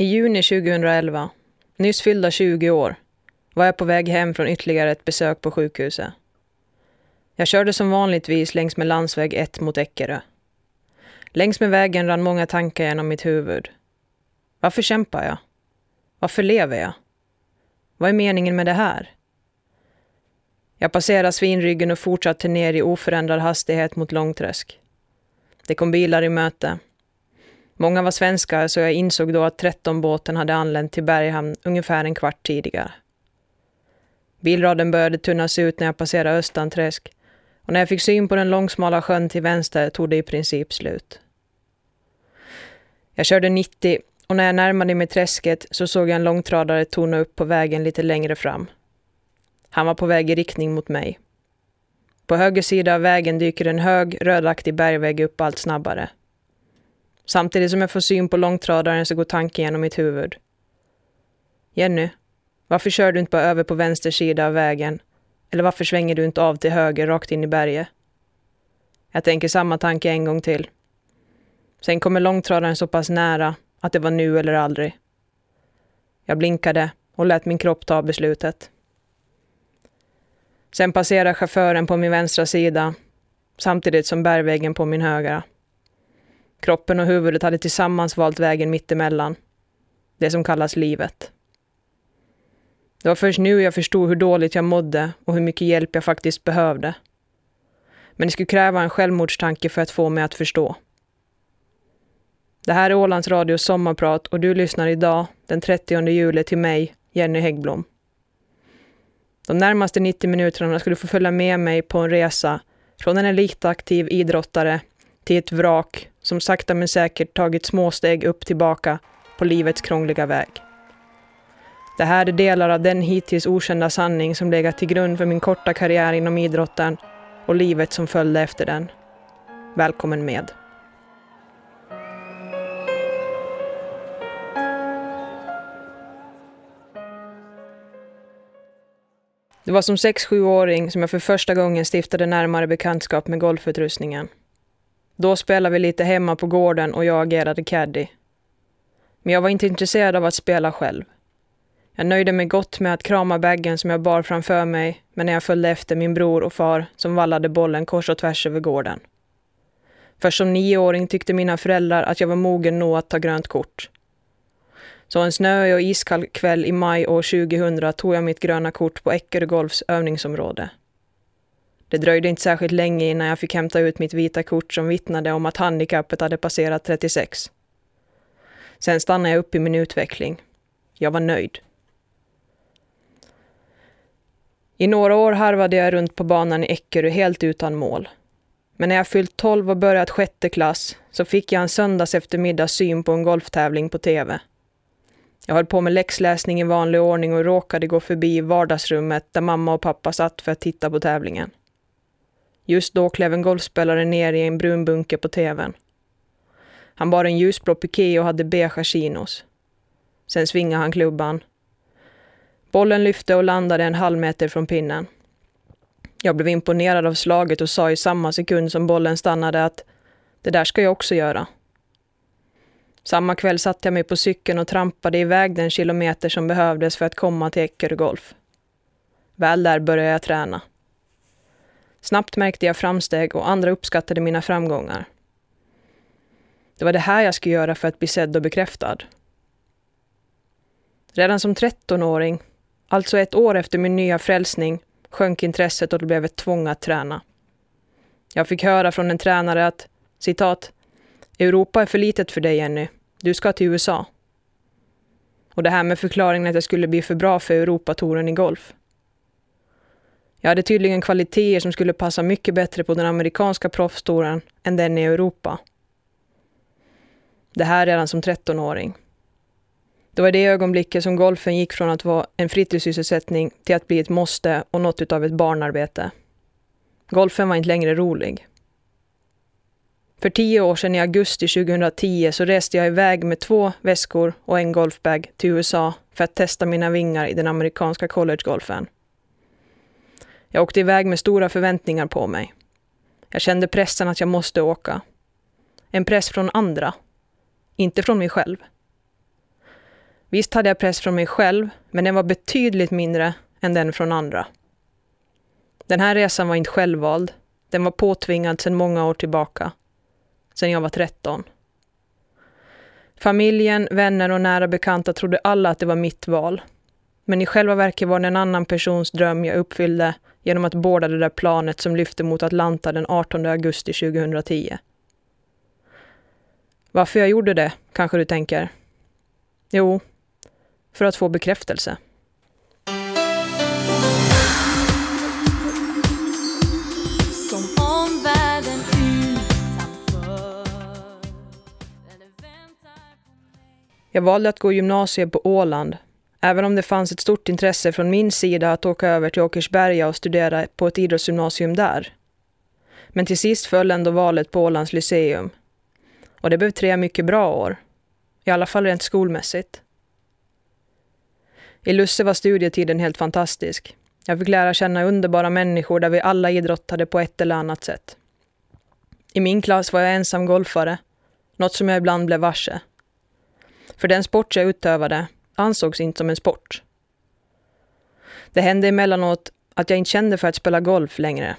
I juni 2011, nyss fyllda 20 år, var jag på väg hem från ytterligare ett besök på sjukhuset. Jag körde som vanligtvis längs med landsväg 1 mot Eckerö. Längs med vägen rann många tankar genom mitt huvud. Varför kämpar jag? Varför lever jag? Vad är meningen med det här? Jag passerade Svinryggen och fortsatte ner i oförändrad hastighet mot Långträsk. Det kom bilar i möte. Många var svenskar så jag insåg då att 13-båten hade anlänt till Berghamn ungefär en kvart tidigare. Bilraden började tunnas ut när jag passerade Östanträsk och när jag fick syn på den långsmala sjön till vänster tog det i princip slut. Jag körde 90 och när jag närmade mig träsket så såg jag en långtradare tona upp på vägen lite längre fram. Han var på väg i riktning mot mig. På höger sida av vägen dyker en hög, rödaktig bergvägg upp allt snabbare. Samtidigt som jag får syn på långtradaren så går tanken genom mitt huvud. Jenny, varför kör du inte bara över på vänster sida av vägen? Eller varför svänger du inte av till höger rakt in i berget? Jag tänker samma tanke en gång till. Sen kommer långtradaren så pass nära att det var nu eller aldrig. Jag blinkade och lät min kropp ta beslutet. Sen passerar chauffören på min vänstra sida samtidigt som bergväggen på min högra. Kroppen och huvudet hade tillsammans valt vägen mittemellan. Det som kallas livet. Det var först nu jag förstod hur dåligt jag mådde och hur mycket hjälp jag faktiskt behövde. Men det skulle kräva en självmordstanke för att få mig att förstå. Det här är Ålands Radios sommarprat och du lyssnar idag, den 30 juli, till mig, Jenny Häggblom. De närmaste 90 minuterna ska du få följa med mig på en resa från en elitaktiv idrottare till ett vrak som sakta men säkert tagit små steg upp tillbaka på livets krångliga väg. Det här är delar av den hittills okända sanning som legat till grund för min korta karriär inom idrotten och livet som följde efter den. Välkommen med! Det var som 6-7-åring som jag för första gången stiftade närmare bekantskap med golfutrustningen. Då spelade vi lite hemma på gården och jag agerade caddy. Men jag var inte intresserad av att spela själv. Jag nöjde mig gott med att krama bagen som jag bar framför mig, men när jag följde efter min bror och far som vallade bollen kors och tvärs över gården. Först som nioåring tyckte mina föräldrar att jag var mogen nog att ta grönt kort. Så en snöig och iskall kväll i maj år 2000 tog jag mitt gröna kort på Eckerö Golfs övningsområde. Det dröjde inte särskilt länge innan jag fick hämta ut mitt vita kort som vittnade om att handikappet hade passerat 36. Sen stannade jag upp i min utveckling. Jag var nöjd. I några år harvade jag runt på banan i Eckerö helt utan mål. Men när jag fyllt 12 och börjat sjätte klass så fick jag en söndags eftermiddag syn på en golftävling på TV. Jag höll på med läxläsning i vanlig ordning och råkade gå förbi vardagsrummet där mamma och pappa satt för att titta på tävlingen. Just då klev en golfspelare ner i en brun bunke på tvn. Han bar en ljusblå piké och hade beige chinos. Sen svingade han klubban. Bollen lyfte och landade en halv meter från pinnen. Jag blev imponerad av slaget och sa i samma sekund som bollen stannade att det där ska jag också göra. Samma kväll satte jag mig på cykeln och trampade iväg den kilometer som behövdes för att komma till Eckerö Golf. Väl där började jag träna. Snabbt märkte jag framsteg och andra uppskattade mina framgångar. Det var det här jag skulle göra för att bli sedd och bekräftad. Redan som 13-åring, alltså ett år efter min nya frälsning, sjönk intresset och det blev ett tvång att träna. Jag fick höra från en tränare att, citat, Europa är för litet för dig Jenny. Du ska till USA. Och det här med förklaringen att jag skulle bli för bra för Europatouren i golf. Jag hade tydligen kvaliteter som skulle passa mycket bättre på den amerikanska proffstouren än den i Europa. Det här redan som 13-åring. Det var det ögonblicket som golfen gick från att vara en fritidssysselsättning till att bli ett måste och något av ett barnarbete. Golfen var inte längre rolig. För tio år sedan i augusti 2010 så reste jag iväg med två väskor och en golfbag till USA för att testa mina vingar i den amerikanska collegegolfen. Jag åkte iväg med stora förväntningar på mig. Jag kände pressen att jag måste åka. En press från andra, inte från mig själv. Visst hade jag press från mig själv, men den var betydligt mindre än den från andra. Den här resan var inte självvald. Den var påtvingad sedan många år tillbaka. Sedan jag var 13. Familjen, vänner och nära bekanta trodde alla att det var mitt val. Men i själva verket var det en annan persons dröm jag uppfyllde genom att båda det där planet som lyfte mot Atlanta den 18 augusti 2010. Varför jag gjorde det, kanske du tänker? Jo, för att få bekräftelse. Jag valde att gå gymnasiet på Åland, även om det fanns ett stort intresse från min sida att åka över till Åkersberga och studera på ett idrottsgymnasium där. Men till sist föll ändå valet på Ålands Lyceum. Och det blev tre mycket bra år. I alla fall rent skolmässigt. I Lusse var studietiden helt fantastisk. Jag fick lära känna underbara människor där vi alla idrottade på ett eller annat sätt. I min klass var jag ensam golfare, något som jag ibland blev varse. För den sport jag utövade ansågs inte som en sport. Det hände emellanåt att jag inte kände för att spela golf längre.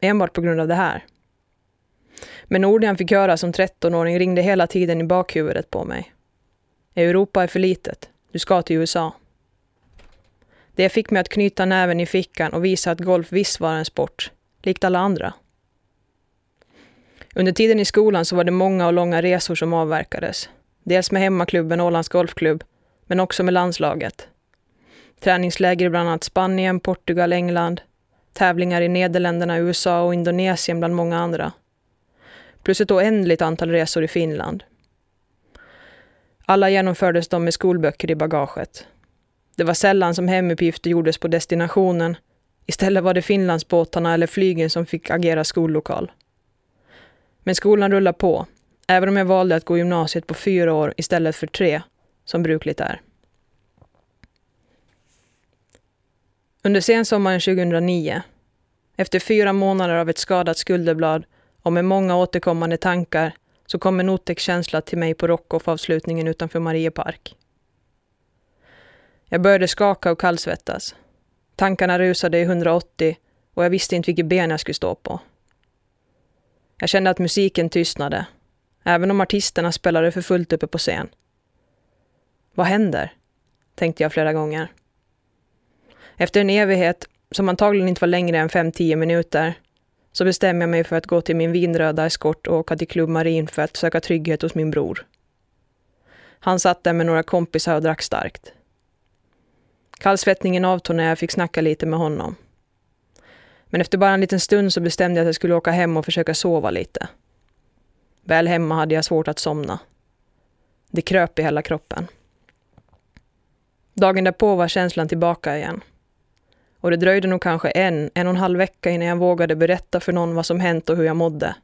Enbart på grund av det här. Men orden jag fick höra som 13-åring ringde hela tiden i bakhuvudet på mig. Europa är för litet. Du ska till USA. Det fick mig att knyta näven i fickan och visa att golf visst var en sport, likt alla andra. Under tiden i skolan så var det många och långa resor som avverkades. Dels med hemmaklubben Ålands Golfklubb, men också med landslaget. Träningsläger i bland annat Spanien, Portugal, England, tävlingar i Nederländerna, USA och Indonesien bland många andra. Plus ett oändligt antal resor i Finland. Alla genomfördes de med skolböcker i bagaget. Det var sällan som hemuppgifter gjordes på destinationen. Istället var det Finlandsbåtarna eller flygen som fick agera skollokal. Men skolan rullade på, även om jag valde att gå gymnasiet på fyra år istället för tre, som brukligt är. Under sensommaren 2009, efter fyra månader av ett skadat skulderblad och med många återkommande tankar, så kom en otäck känsla till mig på Rockoff-avslutningen utanför Mariepark. Jag började skaka och kallsvettas. Tankarna rusade i 180 och jag visste inte vilket ben jag skulle stå på. Jag kände att musiken tystnade, även om artisterna spelade för fullt uppe på scen. Vad händer? tänkte jag flera gånger. Efter en evighet, som antagligen inte var längre än 5-10 minuter, så bestämmer jag mig för att gå till min vinröda eskort och åka till Club Marin för att söka trygghet hos min bror. Han satt där med några kompisar och drack starkt. Kallsvettningen avtog när jag fick snacka lite med honom. Men efter bara en liten stund så bestämde jag att jag skulle åka hem och försöka sova lite. Väl hemma hade jag svårt att somna. Det kröp i hela kroppen. Dagen därpå var känslan tillbaka igen. Och det dröjde nog kanske en, en och en halv vecka innan jag vågade berätta för någon vad som hänt och hur jag mådde.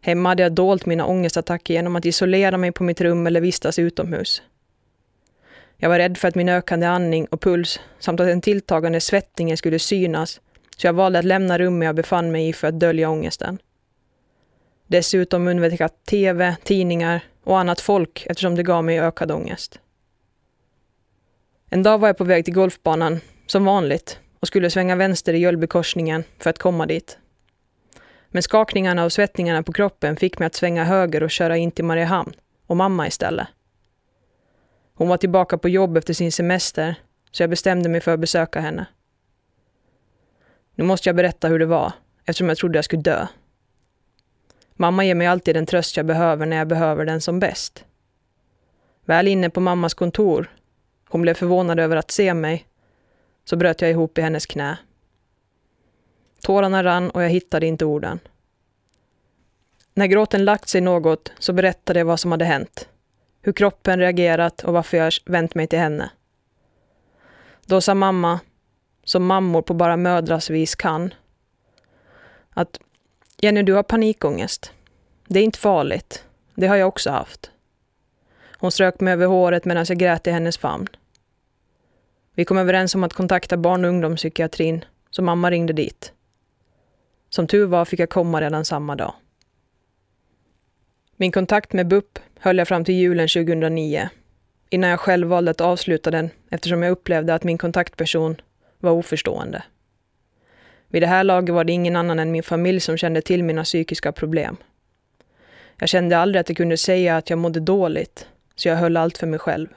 Hemma hade jag dolt mina ångestattacker genom att isolera mig på mitt rum eller vistas utomhus. Jag var rädd för att min ökande andning och puls samt att den tilltagande svettningen skulle synas, så jag valde att lämna rummet jag befann mig i för att dölja ångesten. Dessutom undvek jag tv, tidningar och annat folk eftersom det gav mig ökad ångest. En dag var jag på väg till golfbanan, som vanligt, och skulle svänga vänster i Jölbykorsningen för att komma dit. Men skakningarna och svettningarna på kroppen fick mig att svänga höger och köra in till Mariehamn och mamma istället. Hon var tillbaka på jobb efter sin semester, så jag bestämde mig för att besöka henne. Nu måste jag berätta hur det var, eftersom jag trodde jag skulle dö. Mamma ger mig alltid den tröst jag behöver när jag behöver den som bäst. Väl inne på mammas kontor, hon blev förvånad över att se mig, så bröt jag ihop i hennes knä. Tårarna rann och jag hittade inte orden. När gråten lagt sig något så berättade jag vad som hade hänt hur kroppen reagerat och varför jag vänt mig till henne. Då sa mamma, som mammor på bara mödras vis kan, att Jenny, du har panikångest. Det är inte farligt. Det har jag också haft. Hon strök mig över håret medan jag grät i hennes famn. Vi kom överens om att kontakta barn och ungdomspsykiatrin, så mamma ringde dit. Som tur var fick jag komma redan samma dag. Min kontakt med BUP höll jag fram till julen 2009. innan jag själv valde att avsluta den eftersom jag upplevde att min kontaktperson var oförstående. Vid det här laget var det ingen annan än min familj som kände till mina psykiska problem. Jag kände aldrig att jag kunde säga att jag mådde dåligt, så jag höll allt för mig själv.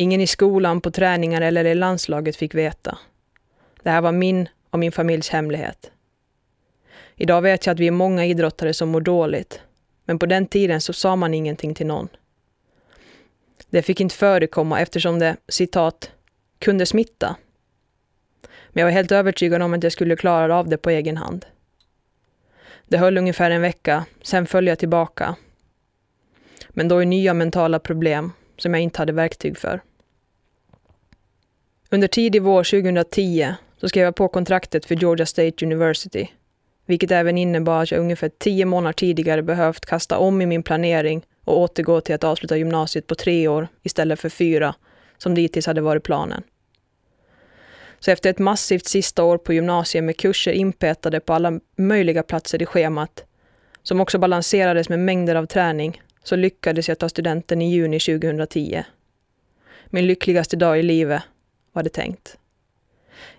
Ingen i skolan, på träningar eller i landslaget fick veta. Det här var min och min familjs hemlighet. Idag vet jag att vi är många idrottare som mår dåligt, men på den tiden så sa man ingenting till någon. Det fick inte förekomma eftersom det, citat, kunde smitta. Men jag var helt övertygad om att jag skulle klara av det på egen hand. Det höll ungefär en vecka, sen föll jag tillbaka. Men då är nya mentala problem som jag inte hade verktyg för. Under tidig vår 2010 så skrev jag på kontraktet för Georgia State University, vilket även innebar att jag ungefär tio månader tidigare behövt kasta om i min planering och återgå till att avsluta gymnasiet på tre år istället för fyra, som dittills hade varit planen. Så efter ett massivt sista år på gymnasiet med kurser inpetade på alla möjliga platser i schemat, som också balanserades med mängder av träning, så lyckades jag ta studenten i juni 2010. Min lyckligaste dag i livet, var det tänkt.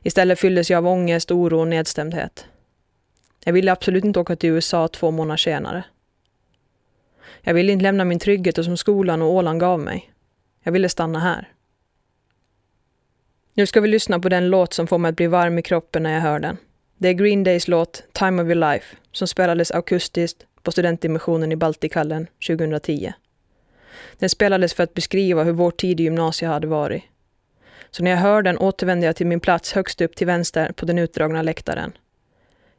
Istället fylldes jag av ångest, oro och nedstämdhet. Jag ville absolut inte åka till USA två månader senare. Jag ville inte lämna min trygghet och som skolan och Åland gav mig. Jag ville stanna här. Nu ska vi lyssna på den låt som får mig att bli varm i kroppen när jag hör den. Det är Green Days låt Time of your life som spelades akustiskt på studentdimensionen i Baltikallen 2010. Den spelades för att beskriva hur vår tid i gymnasiet hade varit. Så när jag hör den återvänder jag till min plats högst upp till vänster på den utdragna läktaren.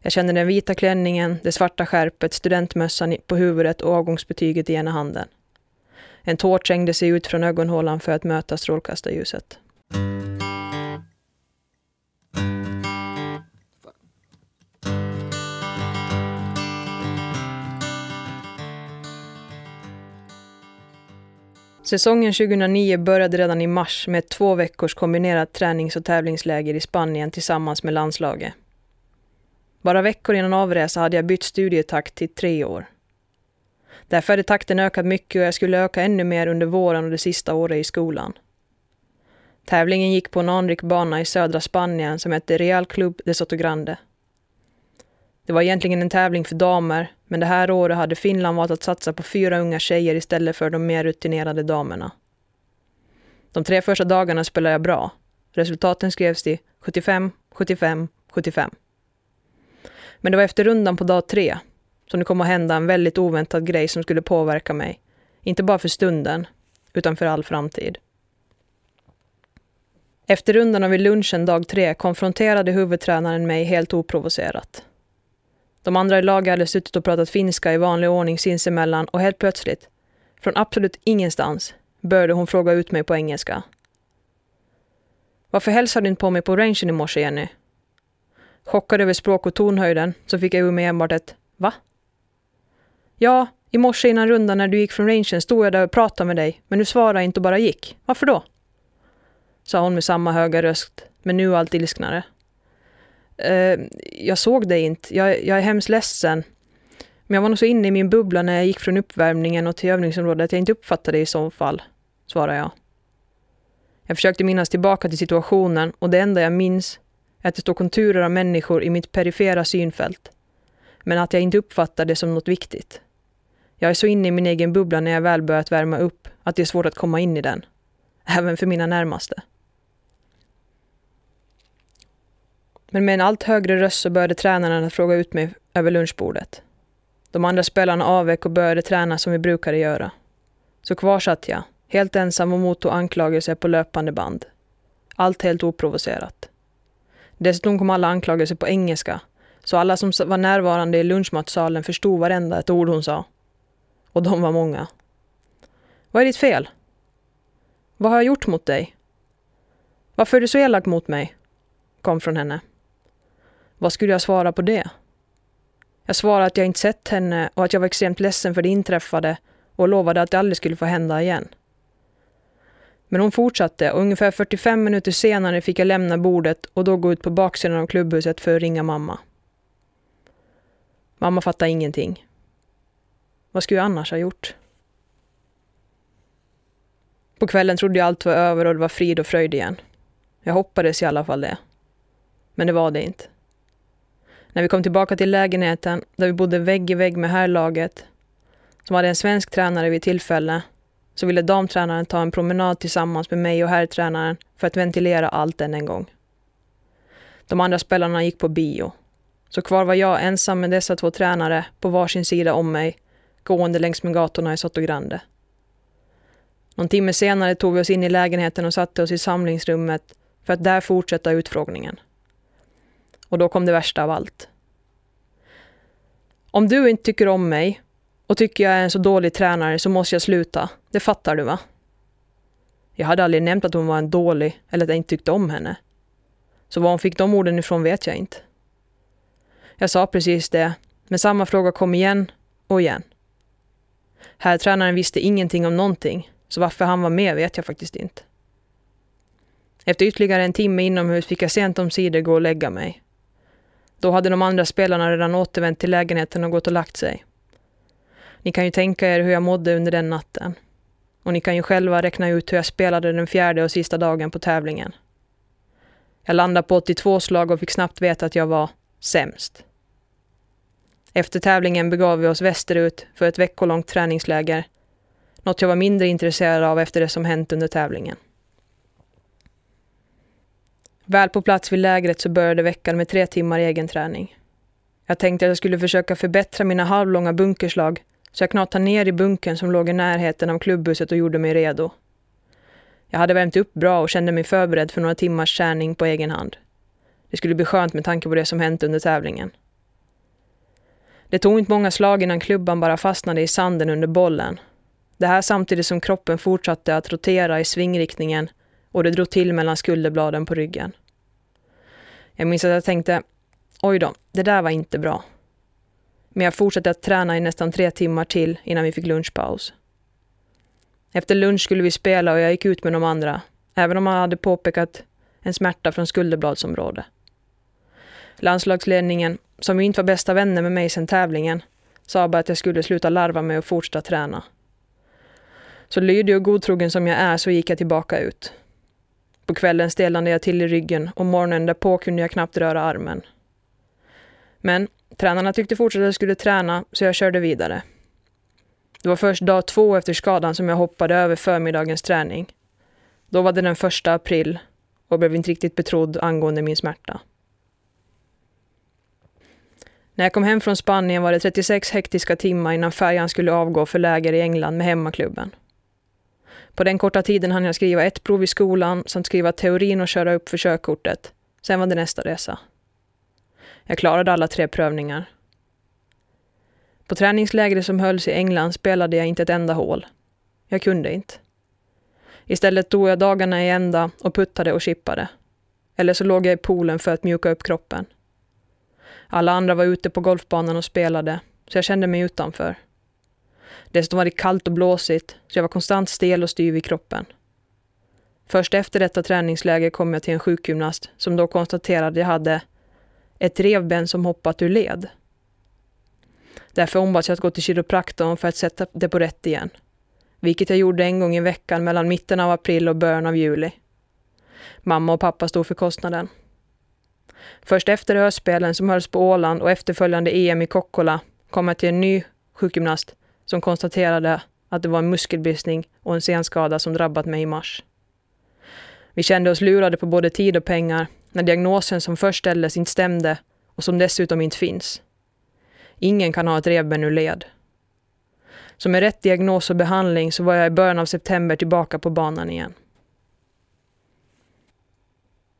Jag känner den vita klänningen, det svarta skärpet, studentmössan på huvudet och avgångsbetyget i ena handen. En tår trängde sig ut från ögonhålan för att möta strålkastarljuset. Säsongen 2009 började redan i mars med ett två veckors kombinerat tränings och tävlingsläger i Spanien tillsammans med landslaget. Bara veckor innan avresa hade jag bytt studietakt till tre år. Därför hade takten ökat mycket och jag skulle öka ännu mer under våren och det sista året i skolan. Tävlingen gick på en anrik bana i södra Spanien som hette Real Club de Sotogrande. Det var egentligen en tävling för damer, men det här året hade Finland valt att satsa på fyra unga tjejer istället för de mer rutinerade damerna. De tre första dagarna spelade jag bra. Resultaten skrevs till 75, 75, 75. Men det var efter rundan på dag tre som det kom att hända en väldigt oväntad grej som skulle påverka mig. Inte bara för stunden, utan för all framtid. Efter rundan och vid lunchen dag tre konfronterade huvudtränaren mig helt oprovocerat. De andra i laget hade suttit och pratat finska i vanlig ordning sinsemellan och helt plötsligt, från absolut ingenstans, började hon fråga ut mig på engelska. Varför hälsade du inte på mig på rangen i morse, Jenny? Chockad över språk och tonhöjden så fick jag ur mig enbart ett Va? Ja, i morse innan rundan när du gick från rangen stod jag där och pratade med dig, men du svarade inte och bara gick. Varför då? Sa hon med samma höga röst, men nu allt ilsknare. Eh, jag såg dig inte. Jag, jag är hemskt ledsen. Men jag var nog så inne i min bubbla när jag gick från uppvärmningen och till övningsområdet att jag inte uppfattade det i så fall, svarade jag. Jag försökte minnas tillbaka till situationen och det enda jag minns är att det står konturer av människor i mitt perifera synfält. Men att jag inte uppfattar det som något viktigt. Jag är så inne i min egen bubbla när jag väl börjat värma upp att det är svårt att komma in i den. Även för mina närmaste. Men med en allt högre röst så började tränaren att fråga ut mig över lunchbordet. De andra spelarna avvek och började träna som vi brukade göra. Så kvar satt jag, helt ensam och mottog anklagelser på löpande band. Allt helt oprovocerat. Dessutom kom alla anklagelser på engelska, så alla som var närvarande i lunchmatsalen förstod varenda ett ord hon sa. Och de var många. Vad är ditt fel? Vad har jag gjort mot dig? Varför är du så elak mot mig? kom från henne. Vad skulle jag svara på det? Jag svarade att jag inte sett henne och att jag var extremt ledsen för det inträffade och lovade att det aldrig skulle få hända igen. Men hon fortsatte och ungefär 45 minuter senare fick jag lämna bordet och då gå ut på baksidan av klubbhuset för att ringa mamma. Mamma fattade ingenting. Vad skulle jag annars ha gjort? På kvällen trodde jag allt var över och det var frid och fröjd igen. Jag hoppades i alla fall det. Men det var det inte. När vi kom tillbaka till lägenheten, där vi bodde vägg i vägg med herrlaget, som hade en svensk tränare vid tillfälle, så ville damtränaren ta en promenad tillsammans med mig och herrtränaren för att ventilera allt än en gång. De andra spelarna gick på bio. Så kvar var jag ensam med dessa två tränare på varsin sida om mig, gående längs med gatorna i Sotogrande. Någon timme senare tog vi oss in i lägenheten och satte oss i samlingsrummet för att där fortsätta utfrågningen. Och då kom det värsta av allt. Om du inte tycker om mig och tycker jag är en så dålig tränare så måste jag sluta. Det fattar du va? Jag hade aldrig nämnt att hon var en dålig eller att jag inte tyckte om henne. Så var hon fick de orden ifrån vet jag inte. Jag sa precis det, men samma fråga kom igen och igen. Herrtränaren visste ingenting om någonting, så varför han var med vet jag faktiskt inte. Efter ytterligare en timme inomhus fick jag sent om sidor gå och lägga mig. Då hade de andra spelarna redan återvänt till lägenheten och gått och lagt sig. Ni kan ju tänka er hur jag mådde under den natten. Och ni kan ju själva räkna ut hur jag spelade den fjärde och sista dagen på tävlingen. Jag landade på 82 slag och fick snabbt veta att jag var sämst. Efter tävlingen begav vi oss västerut för ett veckolångt träningsläger. Något jag var mindre intresserad av efter det som hänt under tävlingen. Väl på plats vid lägret så började veckan med tre timmar egen träning. Jag tänkte att jag skulle försöka förbättra mina halvlånga bunkerslag så jag knatade ner i bunkern som låg i närheten av klubbhuset och gjorde mig redo. Jag hade värmt upp bra och kände mig förberedd för några timmars träning på egen hand. Det skulle bli skönt med tanke på det som hänt under tävlingen. Det tog inte många slag innan klubban bara fastnade i sanden under bollen. Det här samtidigt som kroppen fortsatte att rotera i svingriktningen och det drog till mellan skulderbladen på ryggen. Jag minns att jag tänkte, oj då, det där var inte bra. Men jag fortsatte att träna i nästan tre timmar till innan vi fick lunchpaus. Efter lunch skulle vi spela och jag gick ut med de andra, även om man hade påpekat en smärta från skulderbladsområdet. Landslagsledningen, som ju inte var bästa vänner med mig sedan tävlingen, sa bara att jag skulle sluta larva mig och fortsätta träna. Så lydig och godtrogen som jag är så gick jag tillbaka ut. På kvällen stelnade jag till i ryggen och morgonen därpå kunde jag knappt röra armen. Men tränarna tyckte fortsatt att jag skulle träna så jag körde vidare. Det var först dag två efter skadan som jag hoppade över förmiddagens träning. Då var det den första april och blev inte riktigt betrodd angående min smärta. När jag kom hem från Spanien var det 36 hektiska timmar innan färjan skulle avgå för läger i England med hemmaklubben. På den korta tiden hann jag skriva ett prov i skolan samt skriva teorin och köra upp för körkortet. Sen var det nästa resa. Jag klarade alla tre prövningar. På träningslägret som hölls i England spelade jag inte ett enda hål. Jag kunde inte. Istället tog jag dagarna i ända och puttade och chippade. Eller så låg jag i poolen för att mjuka upp kroppen. Alla andra var ute på golfbanan och spelade, så jag kände mig utanför. Dessutom var det kallt och blåsigt, så jag var konstant stel och styv i kroppen. Först efter detta träningsläger kom jag till en sjukgymnast som då konstaterade att jag hade ett revben som hoppat ur led. Därför ombads jag att gå till kiropraktorn för att sätta det på rätt igen. Vilket jag gjorde en gång i veckan mellan mitten av april och början av juli. Mamma och pappa stod för kostnaden. Först efter höstspelen som hölls på Åland och efterföljande EM i Kokkola kom jag till en ny sjukgymnast som konstaterade att det var en muskelbristning och en senskada som drabbat mig i mars. Vi kände oss lurade på både tid och pengar när diagnosen som först ställdes inte stämde och som dessutom inte finns. Ingen kan ha ett revben ur led. Så med rätt diagnos och behandling så var jag i början av september tillbaka på banan igen.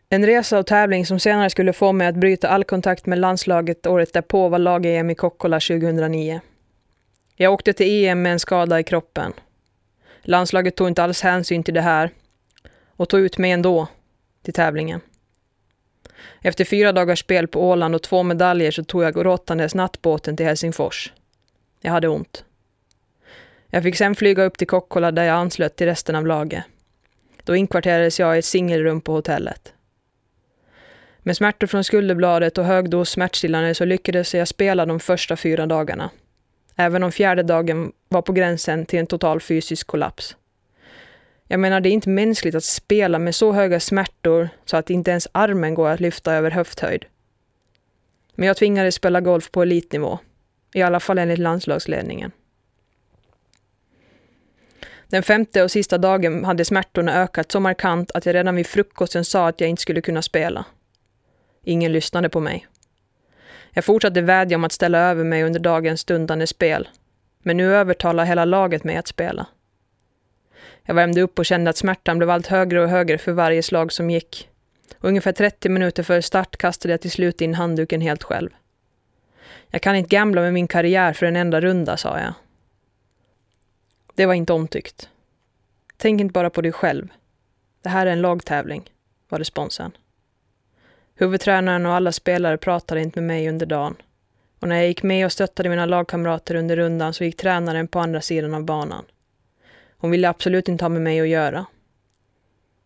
En resa och tävling som senare skulle få mig att bryta all kontakt med landslaget året därpå var lag-EM i Kokkola 2009. Jag åkte till EM med en skada i kroppen. Landslaget tog inte alls hänsyn till det här och tog ut mig ändå till tävlingen. Efter fyra dagars spel på Åland och två medaljer så tog jag råttandes nattbåten till Helsingfors. Jag hade ont. Jag fick sen flyga upp till Kokkola där jag anslöt till resten av laget. Då inkvarterades jag i ett singelrum på hotellet. Med smärtor från skulderbladet och hög dos smärtstillande så lyckades jag spela de första fyra dagarna. Även om fjärde dagen var på gränsen till en total fysisk kollaps. Jag menar, det är inte mänskligt att spela med så höga smärtor så att inte ens armen går att lyfta över höfthöjd. Men jag tvingades spela golf på elitnivå, i alla fall enligt landslagsledningen. Den femte och sista dagen hade smärtorna ökat så markant att jag redan vid frukosten sa att jag inte skulle kunna spela. Ingen lyssnade på mig. Jag fortsatte vädja om att ställa över mig under dagens stundande spel, men nu övertalade hela laget mig att spela. Jag värmde upp och kände att smärtan blev allt högre och högre för varje slag som gick. Och ungefär 30 minuter före start kastade jag till slut in handduken helt själv. Jag kan inte gambla med min karriär för en enda runda, sa jag. Det var inte omtyckt. Tänk inte bara på dig själv. Det här är en lagtävling, var responsen. Huvudtränaren och alla spelare pratade inte med mig under dagen. Och när jag gick med och stöttade mina lagkamrater under rundan så gick tränaren på andra sidan av banan. Hon ville absolut inte ha med mig att göra.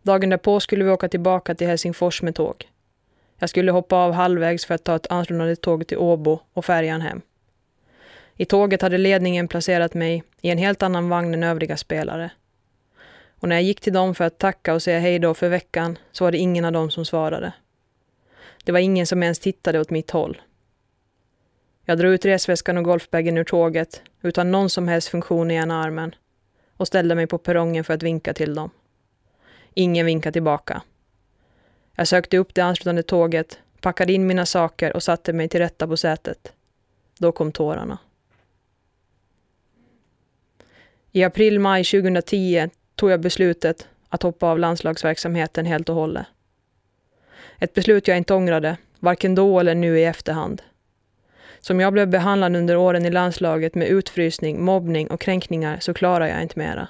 Dagen därpå skulle vi åka tillbaka till Helsingfors med tåg. Jag skulle hoppa av halvvägs för att ta ett anslutande tåg till Åbo och färjan hem. I tåget hade ledningen placerat mig i en helt annan vagn än övriga spelare. Och när jag gick till dem för att tacka och säga hej då för veckan så var det ingen av dem som svarade. Det var ingen som ens tittade åt mitt håll. Jag drog ut resväskan och golfbagen ur tåget utan någon som helst funktion i ena armen och ställde mig på perrongen för att vinka till dem. Ingen vinkade tillbaka. Jag sökte upp det anslutande tåget, packade in mina saker och satte mig till rätta på sätet. Då kom tårarna. I april-maj 2010 tog jag beslutet att hoppa av landslagsverksamheten helt och hållet. Ett beslut jag inte ångrade, varken då eller nu i efterhand. Som jag blev behandlad under åren i landslaget med utfrysning, mobbning och kränkningar så klarar jag inte mera.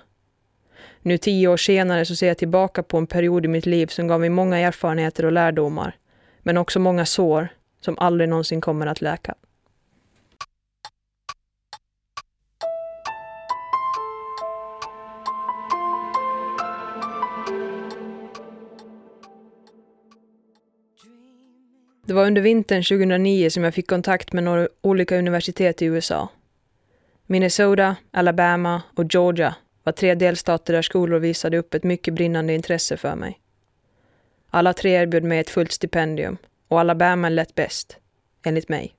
Nu tio år senare så ser jag tillbaka på en period i mitt liv som gav mig många erfarenheter och lärdomar, men också många sår som aldrig någonsin kommer att läka. Det var under vintern 2009 som jag fick kontakt med några olika universitet i USA. Minnesota, Alabama och Georgia var tre delstater där skolor visade upp ett mycket brinnande intresse för mig. Alla tre erbjöd mig ett fullt stipendium och Alabama lät bäst, enligt mig.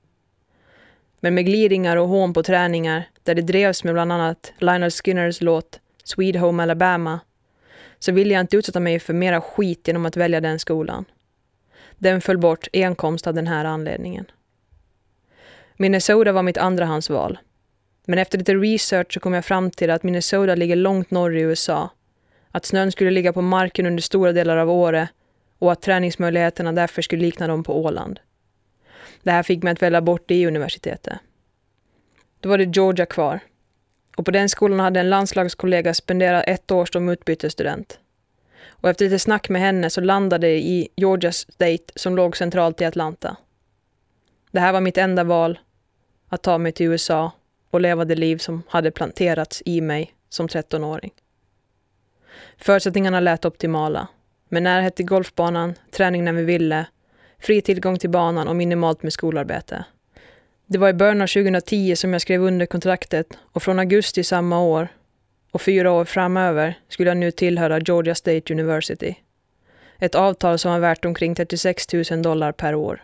Men med gliringar och hån på träningar där det drevs med bland annat Lionel Skinners låt Sweet Home Alabama så ville jag inte utsätta mig för mera skit genom att välja den skolan. Den föll bort enkomst av den här anledningen. Minnesota var mitt andrahandsval. Men efter lite research så kom jag fram till att Minnesota ligger långt norr i USA. Att snön skulle ligga på marken under stora delar av året och att träningsmöjligheterna därför skulle likna dem på Åland. Det här fick mig att välja bort det i universitetet. Då var det Georgia kvar. Och på den skolan hade en landslagskollega spenderat ett år som utbytesstudent och efter lite snack med henne så landade jag i Georgia State som låg centralt i Atlanta. Det här var mitt enda val, att ta mig till USA och leva det liv som hade planterats i mig som 13-åring. Förutsättningarna lät optimala, med närhet till golfbanan, träning när vi ville, fri tillgång till banan och minimalt med skolarbete. Det var i början av 2010 som jag skrev under kontraktet och från augusti samma år och fyra år framöver skulle jag nu tillhöra Georgia State University. Ett avtal som var värt omkring 36 000 dollar per år.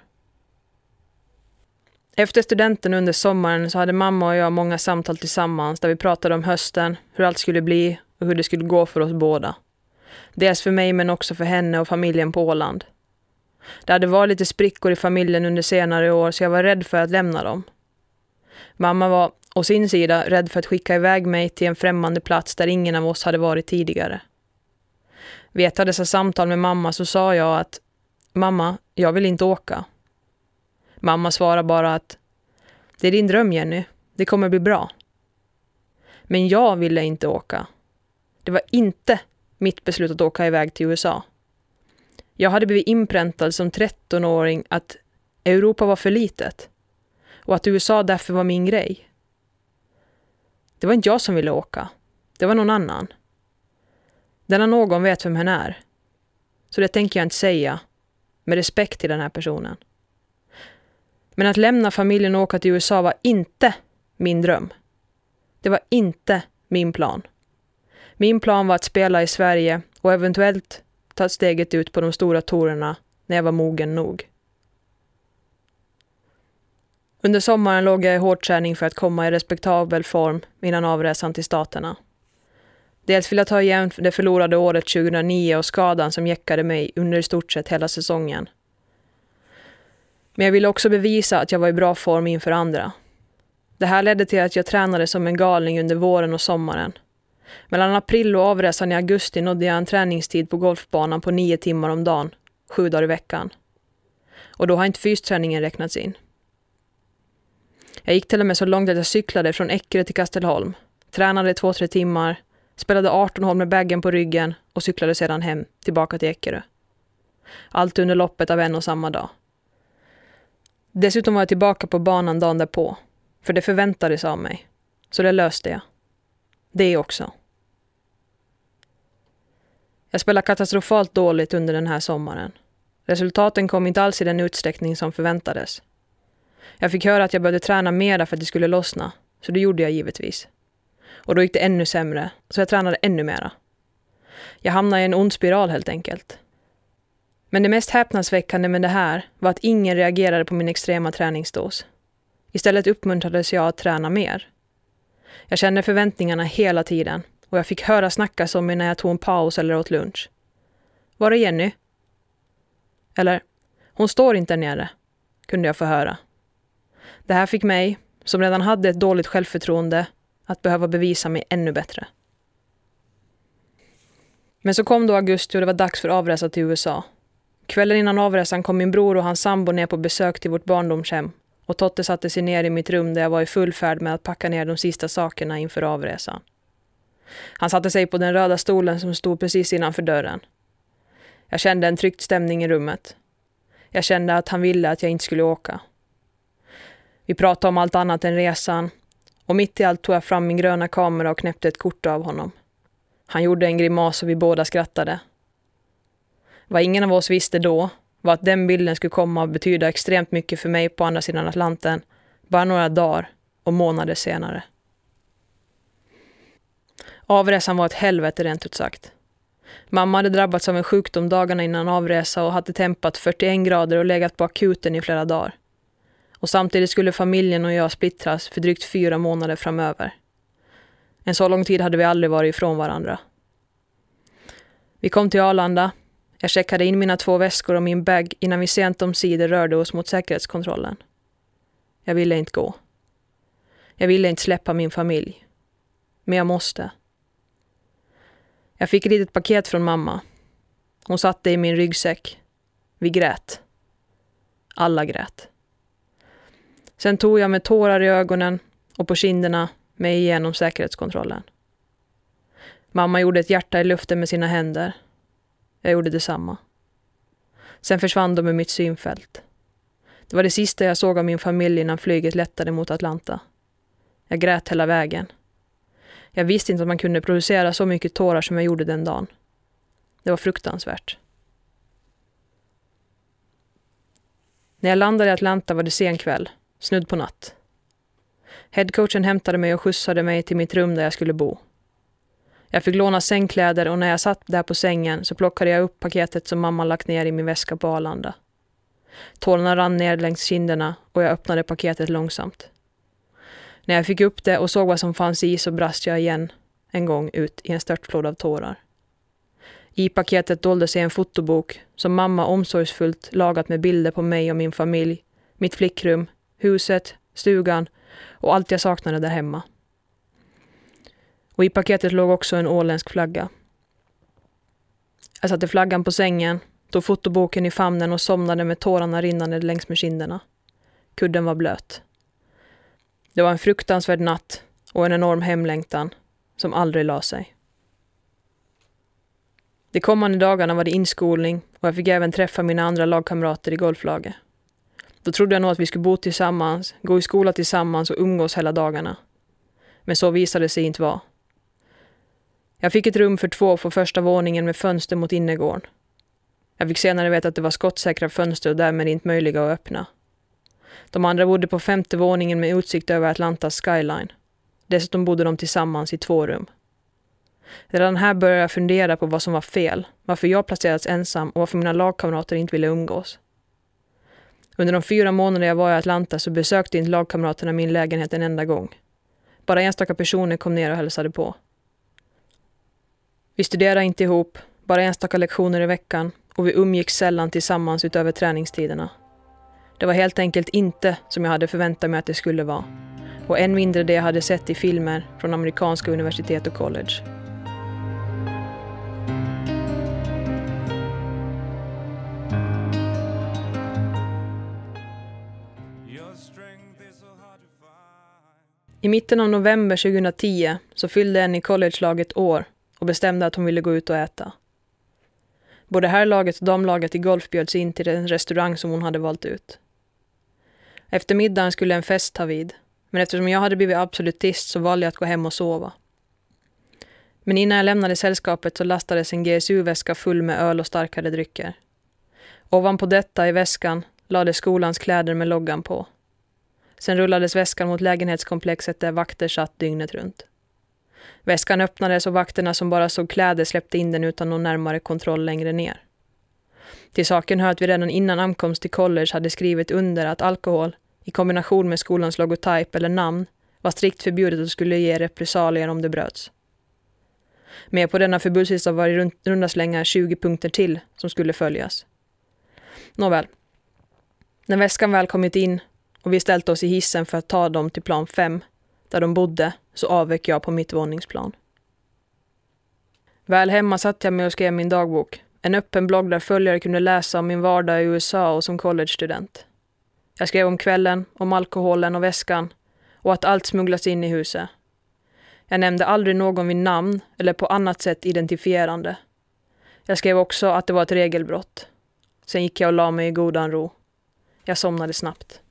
Efter studenten under sommaren så hade mamma och jag många samtal tillsammans där vi pratade om hösten, hur allt skulle bli och hur det skulle gå för oss båda. Dels för mig men också för henne och familjen på Åland. Det hade varit lite sprickor i familjen under senare år så jag var rädd för att lämna dem. Mamma var å sin sida rädd för att skicka iväg mig till en främmande plats där ingen av oss hade varit tidigare. Vid ett av dessa samtal med mamma så sa jag att Mamma, jag vill inte åka. Mamma svarade bara att Det är din dröm Jenny, det kommer bli bra. Men jag ville inte åka. Det var inte mitt beslut att åka iväg till USA. Jag hade blivit inpräntad som 13-åring att Europa var för litet och att USA därför var min grej. Det var inte jag som ville åka. Det var någon annan. Denna någon vet vem hen är. Så det tänker jag inte säga, med respekt till den här personen. Men att lämna familjen och åka till USA var inte min dröm. Det var inte min plan. Min plan var att spela i Sverige och eventuellt ta steget ut på de stora tourerna när jag var mogen nog. Under sommaren låg jag i hård träning för att komma i respektabel form innan avresan till Staterna. Dels vill jag ta igen det förlorade året 2009 och skadan som jäckade mig under i stort sett hela säsongen. Men jag ville också bevisa att jag var i bra form inför andra. Det här ledde till att jag tränade som en galning under våren och sommaren. Mellan april och avresan i augusti nådde jag en träningstid på golfbanan på nio timmar om dagen, sju dagar i veckan. Och då har inte fysträningen räknats in. Jag gick till och med så långt att jag cyklade från Eckerö till Kastelholm, tränade två, tre timmar, spelade 18 hål med baggen på ryggen och cyklade sedan hem, tillbaka till Eckerö. Allt under loppet av en och samma dag. Dessutom var jag tillbaka på banan dagen därpå, för det förväntades av mig. Så det löste jag. Det också. Jag spelade katastrofalt dåligt under den här sommaren. Resultaten kom inte alls i den utsträckning som förväntades. Jag fick höra att jag behövde träna mera för att det skulle lossna, så det gjorde jag givetvis. Och då gick det ännu sämre, så jag tränade ännu mera. Jag hamnade i en ond spiral helt enkelt. Men det mest häpnadsväckande med det här var att ingen reagerade på min extrema träningsdos. Istället uppmuntrades jag att träna mer. Jag kände förväntningarna hela tiden och jag fick höra snackas om mig när jag tog en paus eller åt lunch. Var är Jenny? Eller, hon står inte nere, kunde jag få höra. Det här fick mig, som redan hade ett dåligt självförtroende, att behöva bevisa mig ännu bättre. Men så kom då augusti och det var dags för avresa till USA. Kvällen innan avresan kom min bror och hans sambo ner på besök till vårt barndomshem och Totte satte sig ner i mitt rum där jag var i full färd med att packa ner de sista sakerna inför avresan. Han satte sig på den röda stolen som stod precis innanför dörren. Jag kände en tryckt stämning i rummet. Jag kände att han ville att jag inte skulle åka. Vi pratade om allt annat än resan och mitt i allt tog jag fram min gröna kamera och knäppte ett kort av honom. Han gjorde en grimas och vi båda skrattade. Vad ingen av oss visste då var att den bilden skulle komma att betyda extremt mycket för mig på andra sidan Atlanten bara några dagar och månader senare. Avresan var ett helvete rent ut sagt. Mamma hade drabbats av en sjukdom dagarna innan avresa och hade tempat 41 grader och legat på akuten i flera dagar. Och samtidigt skulle familjen och jag splittras för drygt fyra månader framöver. En så lång tid hade vi aldrig varit ifrån varandra. Vi kom till Arlanda jag checkade in mina två väskor och min bag innan vi sent om sidor rörde oss mot säkerhetskontrollen. Jag ville inte gå. Jag ville inte släppa min familj. Men jag måste. Jag fick ett litet paket från mamma. Hon satte i min ryggsäck. Vi grät. Alla grät. Sen tog jag med tårar i ögonen och på kinderna mig igenom säkerhetskontrollen. Mamma gjorde ett hjärta i luften med sina händer jag gjorde detsamma. Sen försvann de ur mitt synfält. Det var det sista jag såg av min familj innan flyget lättade mot Atlanta. Jag grät hela vägen. Jag visste inte att man kunde producera så mycket tårar som jag gjorde den dagen. Det var fruktansvärt. När jag landade i Atlanta var det sen kväll, snudd på natt. Headcoachen hämtade mig och skjutsade mig till mitt rum där jag skulle bo. Jag fick låna sängkläder och när jag satt där på sängen så plockade jag upp paketet som mamma lagt ner i min väska på Arlanda. Tårarna rann ner längs kinderna och jag öppnade paketet långsamt. När jag fick upp det och såg vad som fanns i så brast jag igen en gång ut i en störtflod av tårar. I paketet dolde sig en fotobok som mamma omsorgsfullt lagat med bilder på mig och min familj, mitt flickrum, huset, stugan och allt jag saknade där hemma och i paketet låg också en åländsk flagga. Jag satte flaggan på sängen, tog fotoboken i famnen och somnade med tårarna rinnande längs med kinderna. Kudden var blöt. Det var en fruktansvärd natt och en enorm hemlängtan som aldrig la sig. De kommande dagarna var det inskolning och jag fick även träffa mina andra lagkamrater i golflaget. Då trodde jag nog att vi skulle bo tillsammans, gå i skola tillsammans och umgås hela dagarna. Men så visade det sig inte vara. Jag fick ett rum för två på första våningen med fönster mot innergården. Jag fick senare veta att det var skottsäkra fönster och därmed inte möjliga att öppna. De andra bodde på femte våningen med utsikt över Atlantas skyline. Dessutom bodde de tillsammans i två rum. Redan här började jag fundera på vad som var fel, varför jag placerats ensam och varför mina lagkamrater inte ville umgås. Under de fyra månader jag var i Atlanta så besökte inte lagkamraterna min lägenhet en enda gång. Bara enstaka personer kom ner och hälsade på. Vi studerade inte ihop, bara enstaka lektioner i veckan och vi umgicks sällan tillsammans utöver träningstiderna. Det var helt enkelt inte som jag hade förväntat mig att det skulle vara. Och än mindre det jag hade sett i filmer från amerikanska universitet och college. I mitten av november 2010 så fyllde en i college-laget år och bestämde att hon ville gå ut och äta. Både herrlaget och damlaget i golf bjöds in till den restaurang som hon hade valt ut. Efter middagen skulle en fest ta vid, men eftersom jag hade blivit absolutist så valde jag att gå hem och sova. Men innan jag lämnade sällskapet så lastades en GSU-väska full med öl och starkare drycker. Ovanpå detta i väskan lades skolans kläder med loggan på. Sen rullades väskan mot lägenhetskomplexet där vakter satt dygnet runt. Väskan öppnades och vakterna som bara såg kläder släppte in den utan någon närmare kontroll längre ner. Till saken hör att vi redan innan ankomst till college hade skrivit under att alkohol, i kombination med skolans logotyp eller namn, var strikt förbjudet och skulle ge repressalier om det bröts. Med på denna förbudslista var i runda slängar 20 punkter till som skulle följas. Nåväl. När väskan väl kommit in och vi ställt oss i hissen för att ta dem till plan 5, där de bodde, så avvek jag på mitt våningsplan. Väl hemma satt jag mig och skrev min dagbok. En öppen blogg där följare kunde läsa om min vardag i USA och som collegestudent. Jag skrev om kvällen, om alkoholen och väskan och att allt smugglas in i huset. Jag nämnde aldrig någon vid namn eller på annat sätt identifierande. Jag skrev också att det var ett regelbrott. Sen gick jag och la mig i godan ro. Jag somnade snabbt.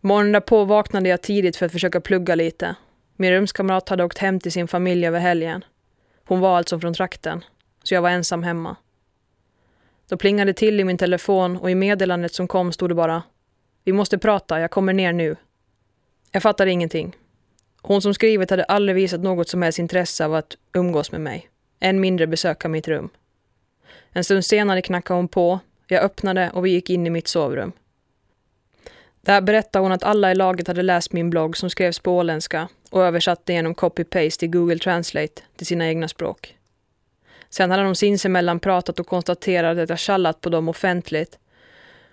Morgonen därpå vaknade jag tidigt för att försöka plugga lite. Min rumskamrat hade åkt hem till sin familj över helgen. Hon var alltså från trakten, så jag var ensam hemma. Då plingade till i min telefon och i meddelandet som kom stod det bara Vi måste prata, jag kommer ner nu. Jag fattade ingenting. Hon som skrivit hade aldrig visat något som helst intresse av att umgås med mig. Än mindre besöka mitt rum. En stund senare knackade hon på, jag öppnade och vi gick in i mitt sovrum. Där berättade hon att alla i laget hade läst min blogg som skrevs på åländska och översatte genom copy-paste i Google Translate till sina egna språk. Sen hade de sinsemellan pratat och konstaterat att jag tjallat på dem offentligt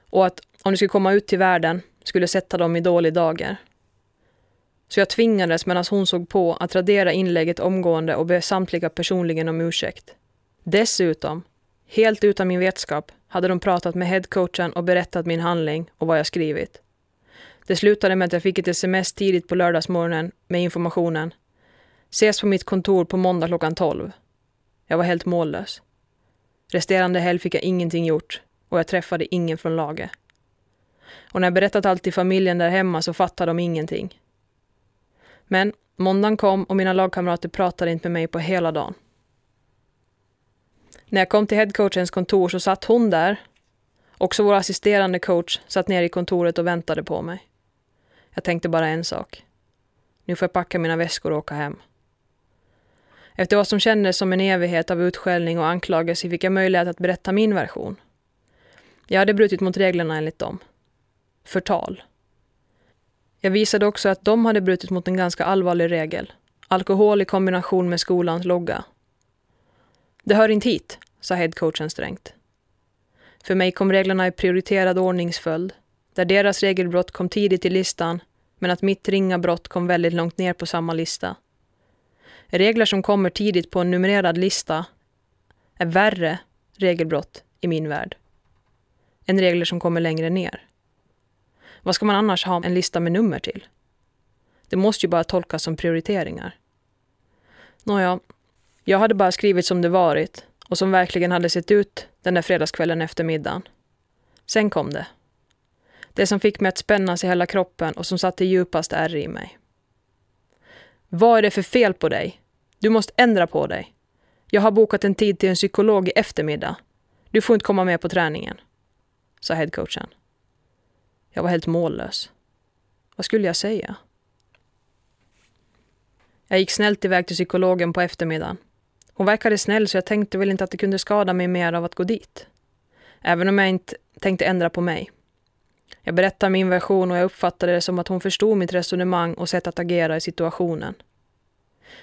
och att om de skulle komma ut till världen skulle sätta dem i dålig dager. Så jag tvingades medan hon såg på att radera inlägget omgående och be samtliga personligen om ursäkt. Dessutom, helt utan min vetskap, hade de pratat med headcoachen och berättat min handling och vad jag skrivit. Det slutade med att jag fick ett sms tidigt på lördagsmorgonen med informationen. Ses på mitt kontor på måndag klockan 12. Jag var helt mållös. Resterande helg fick jag ingenting gjort och jag träffade ingen från laget. Och när jag berättat allt till familjen där hemma så fattade de ingenting. Men måndagen kom och mina lagkamrater pratade inte med mig på hela dagen. När jag kom till headcoachens kontor så satt hon där. Också vår assisterande coach satt ner i kontoret och väntade på mig. Jag tänkte bara en sak. Nu får jag packa mina väskor och åka hem. Efter vad som kändes som en evighet av utskällning och anklagelse fick jag möjlighet att berätta min version. Jag hade brutit mot reglerna enligt dem. Förtal. Jag visade också att de hade brutit mot en ganska allvarlig regel. Alkohol i kombination med skolans logga. Det hör inte hit, sa headcoachen strängt. För mig kom reglerna i prioriterad ordningsföljd där deras regelbrott kom tidigt i listan men att mitt ringa brott kom väldigt långt ner på samma lista. Regler som kommer tidigt på en numrerad lista är värre regelbrott i min värld än regler som kommer längre ner. Vad ska man annars ha en lista med nummer till? Det måste ju bara tolkas som prioriteringar. Nåja, jag hade bara skrivit som det varit och som verkligen hade sett ut den där fredagskvällen efter middagen. Sen kom det. Det som fick mig att spännas i hela kroppen och som satte djupast ärr i mig. Vad är det för fel på dig? Du måste ändra på dig. Jag har bokat en tid till en psykolog i eftermiddag. Du får inte komma med på träningen, sa headcoachen. Jag var helt mållös. Vad skulle jag säga? Jag gick snällt iväg till psykologen på eftermiddagen. Hon verkade snäll så jag tänkte väl inte att det kunde skada mig mer av att gå dit. Även om jag inte tänkte ändra på mig. Jag berättar min version och jag uppfattade det som att hon förstod mitt resonemang och sätt att agera i situationen.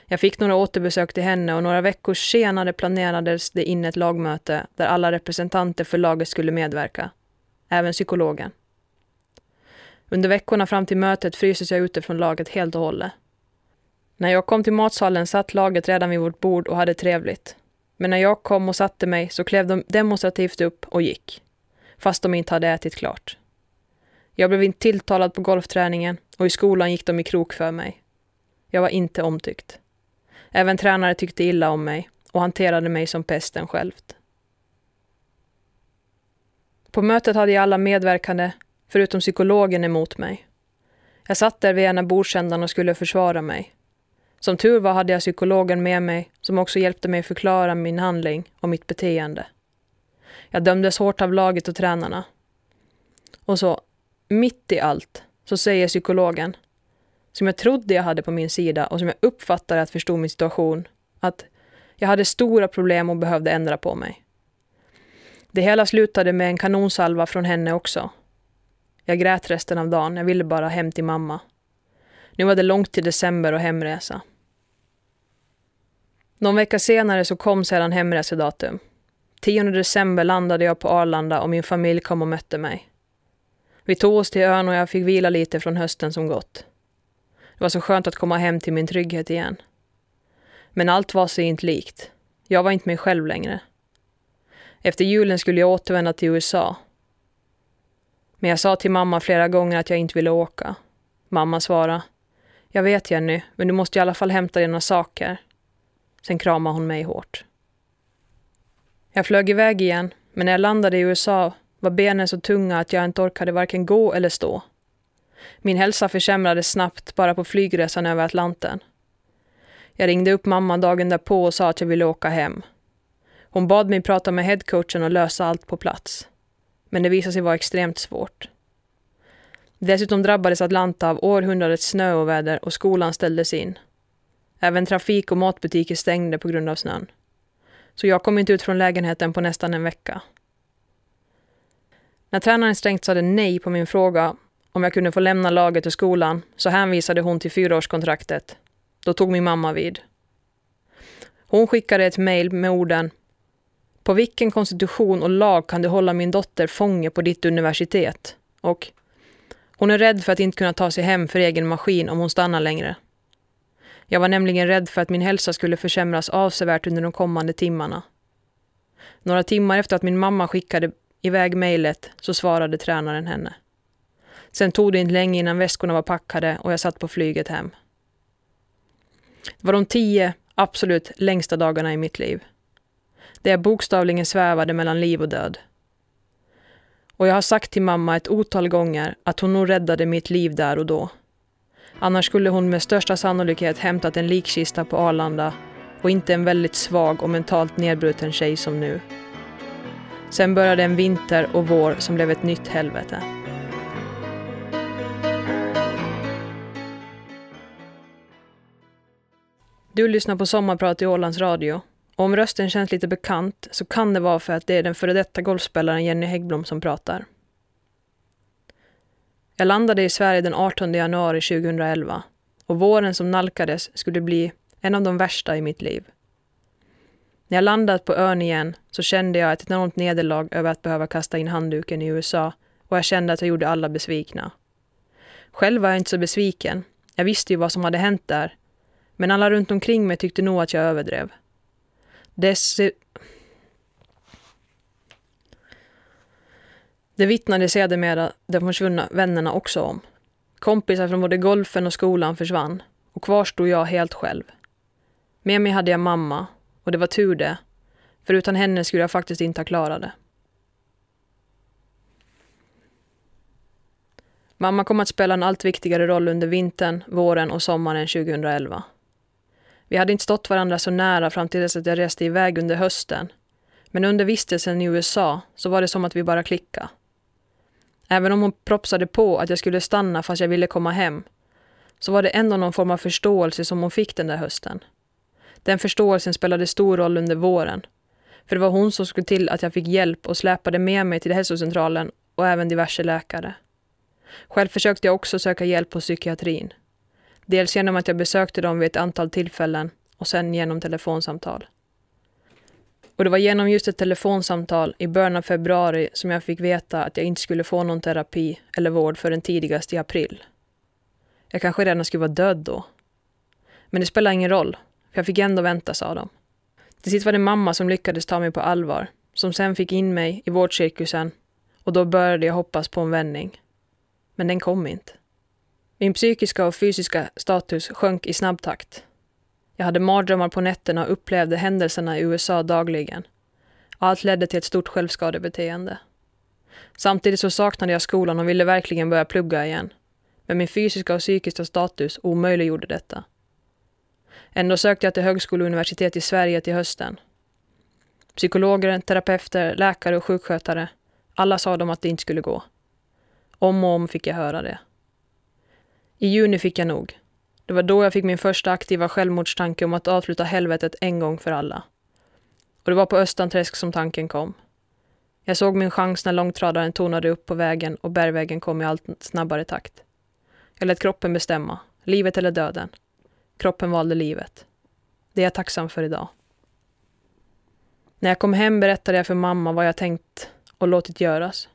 Jag fick några återbesök till henne och några veckor senare planerades det in ett lagmöte där alla representanter för laget skulle medverka. Även psykologen. Under veckorna fram till mötet fryses jag ute från laget helt och hållet. När jag kom till matsalen satt laget redan vid vårt bord och hade trevligt. Men när jag kom och satte mig så klev de demonstrativt upp och gick. Fast de inte hade ätit klart. Jag blev inte tilltalad på golfträningen och i skolan gick de i krok för mig. Jag var inte omtyckt. Även tränare tyckte illa om mig och hanterade mig som pesten självt. På mötet hade jag alla medverkande, förutom psykologen, emot mig. Jag satt där vid ena bordsändan och skulle försvara mig. Som tur var hade jag psykologen med mig som också hjälpte mig förklara min handling och mitt beteende. Jag dömdes hårt av laget och tränarna. Och så, mitt i allt, så säger psykologen, som jag trodde jag hade på min sida och som jag uppfattade att förstod min situation, att jag hade stora problem och behövde ändra på mig. Det hela slutade med en kanonsalva från henne också. Jag grät resten av dagen, jag ville bara hem till mamma. Nu var det långt till december och hemresa. Någon vecka senare så kom sedan hemresedatum. 10 december landade jag på Arlanda och min familj kom och mötte mig. Vi tog oss till ön och jag fick vila lite från hösten som gått. Det var så skönt att komma hem till min trygghet igen. Men allt var sig inte likt. Jag var inte mig själv längre. Efter julen skulle jag återvända till USA. Men jag sa till mamma flera gånger att jag inte ville åka. Mamma svarade. Jag vet Jenny, men du måste i alla fall hämta dina saker. Sen kramade hon mig hårt. Jag flög iväg igen, men när jag landade i USA var benen så tunga att jag inte orkade varken gå eller stå. Min hälsa försämrades snabbt bara på flygresan över Atlanten. Jag ringde upp mamma dagen därpå och sa att jag ville åka hem. Hon bad mig prata med headcoachen och lösa allt på plats. Men det visade sig vara extremt svårt. Dessutom drabbades Atlanta av århundradets snöoväder och skolan ställdes in. Även trafik och matbutiker stängde på grund av snön. Så jag kom inte ut från lägenheten på nästan en vecka. När tränaren strängt sade nej på min fråga om jag kunde få lämna laget och skolan så hänvisade hon till fyraårskontraktet. Då tog min mamma vid. Hon skickade ett mejl med orden På vilken konstitution och lag kan du hålla min dotter fånge på ditt universitet? Och Hon är rädd för att inte kunna ta sig hem för egen maskin om hon stannar längre. Jag var nämligen rädd för att min hälsa skulle försämras avsevärt under de kommande timmarna. Några timmar efter att min mamma skickade iväg mejlet så svarade tränaren henne. Sen tog det inte länge innan väskorna var packade och jag satt på flyget hem. Det var de tio absolut längsta dagarna i mitt liv. Där jag bokstavligen svävade mellan liv och död. Och jag har sagt till mamma ett otal gånger att hon nog räddade mitt liv där och då. Annars skulle hon med största sannolikhet hämtat en likkista på Arlanda och inte en väldigt svag och mentalt nedbruten tjej som nu. Sen började en vinter och vår som blev ett nytt helvete. Du lyssnar på Sommarprat i Ålands Radio. Och om rösten känns lite bekant så kan det vara för att det är den före detta golfspelaren Jenny Häggblom som pratar. Jag landade i Sverige den 18 januari 2011 och våren som nalkades skulle bli en av de värsta i mitt liv. När jag landat på ön igen så kände jag ett enormt nederlag över att behöva kasta in handduken i USA och jag kände att jag gjorde alla besvikna. Själv var jag inte så besviken. Jag visste ju vad som hade hänt där. Men alla runt omkring mig tyckte nog att jag överdrev. Dess Det vittnade sedermera de försvunna vännerna också om. Kompisar från både golfen och skolan försvann och kvar stod jag helt själv. Med mig hade jag mamma och det var tur det, för utan henne skulle jag faktiskt inte ha klarat det. Mamma kom att spela en allt viktigare roll under vintern, våren och sommaren 2011. Vi hade inte stått varandra så nära fram till dess att jag reste iväg under hösten. Men under vistelsen i USA så var det som att vi bara klickade. Även om hon propsade på att jag skulle stanna fast jag ville komma hem, så var det ändå någon form av förståelse som hon fick den där hösten. Den förståelsen spelade stor roll under våren. För det var hon som skulle till att jag fick hjälp och släpade med mig till hälsocentralen och även diverse läkare. Själv försökte jag också söka hjälp hos psykiatrin. Dels genom att jag besökte dem vid ett antal tillfällen och sen genom telefonsamtal. Och det var genom just ett telefonsamtal i början av februari som jag fick veta att jag inte skulle få någon terapi eller vård förrän tidigast i april. Jag kanske redan skulle vara död då. Men det spelar ingen roll, för jag fick ändå vänta, sa de. Till sist var det mamma som lyckades ta mig på allvar, som sen fick in mig i vårdcirkusen och då började jag hoppas på en vändning. Men den kom inte. Min psykiska och fysiska status sjönk i snabb takt. Jag hade mardrömmar på nätterna och upplevde händelserna i USA dagligen. Allt ledde till ett stort självskadebeteende. Samtidigt så saknade jag skolan och ville verkligen börja plugga igen. Men min fysiska och psykiska status omöjliggjorde detta. Ändå sökte jag till högskola och universitet i Sverige till hösten. Psykologer, terapeuter, läkare och sjukskötare, alla sa de att det inte skulle gå. Om och om fick jag höra det. I juni fick jag nog. Det var då jag fick min första aktiva självmordstanke om att avsluta helvetet en gång för alla. Och det var på Östanträsk som tanken kom. Jag såg min chans när långtradaren tonade upp på vägen och bergvägen kom i allt snabbare takt. Jag lät kroppen bestämma, livet eller döden. Kroppen valde livet. Det är jag tacksam för idag. När jag kom hem berättade jag för mamma vad jag tänkt och låtit göras.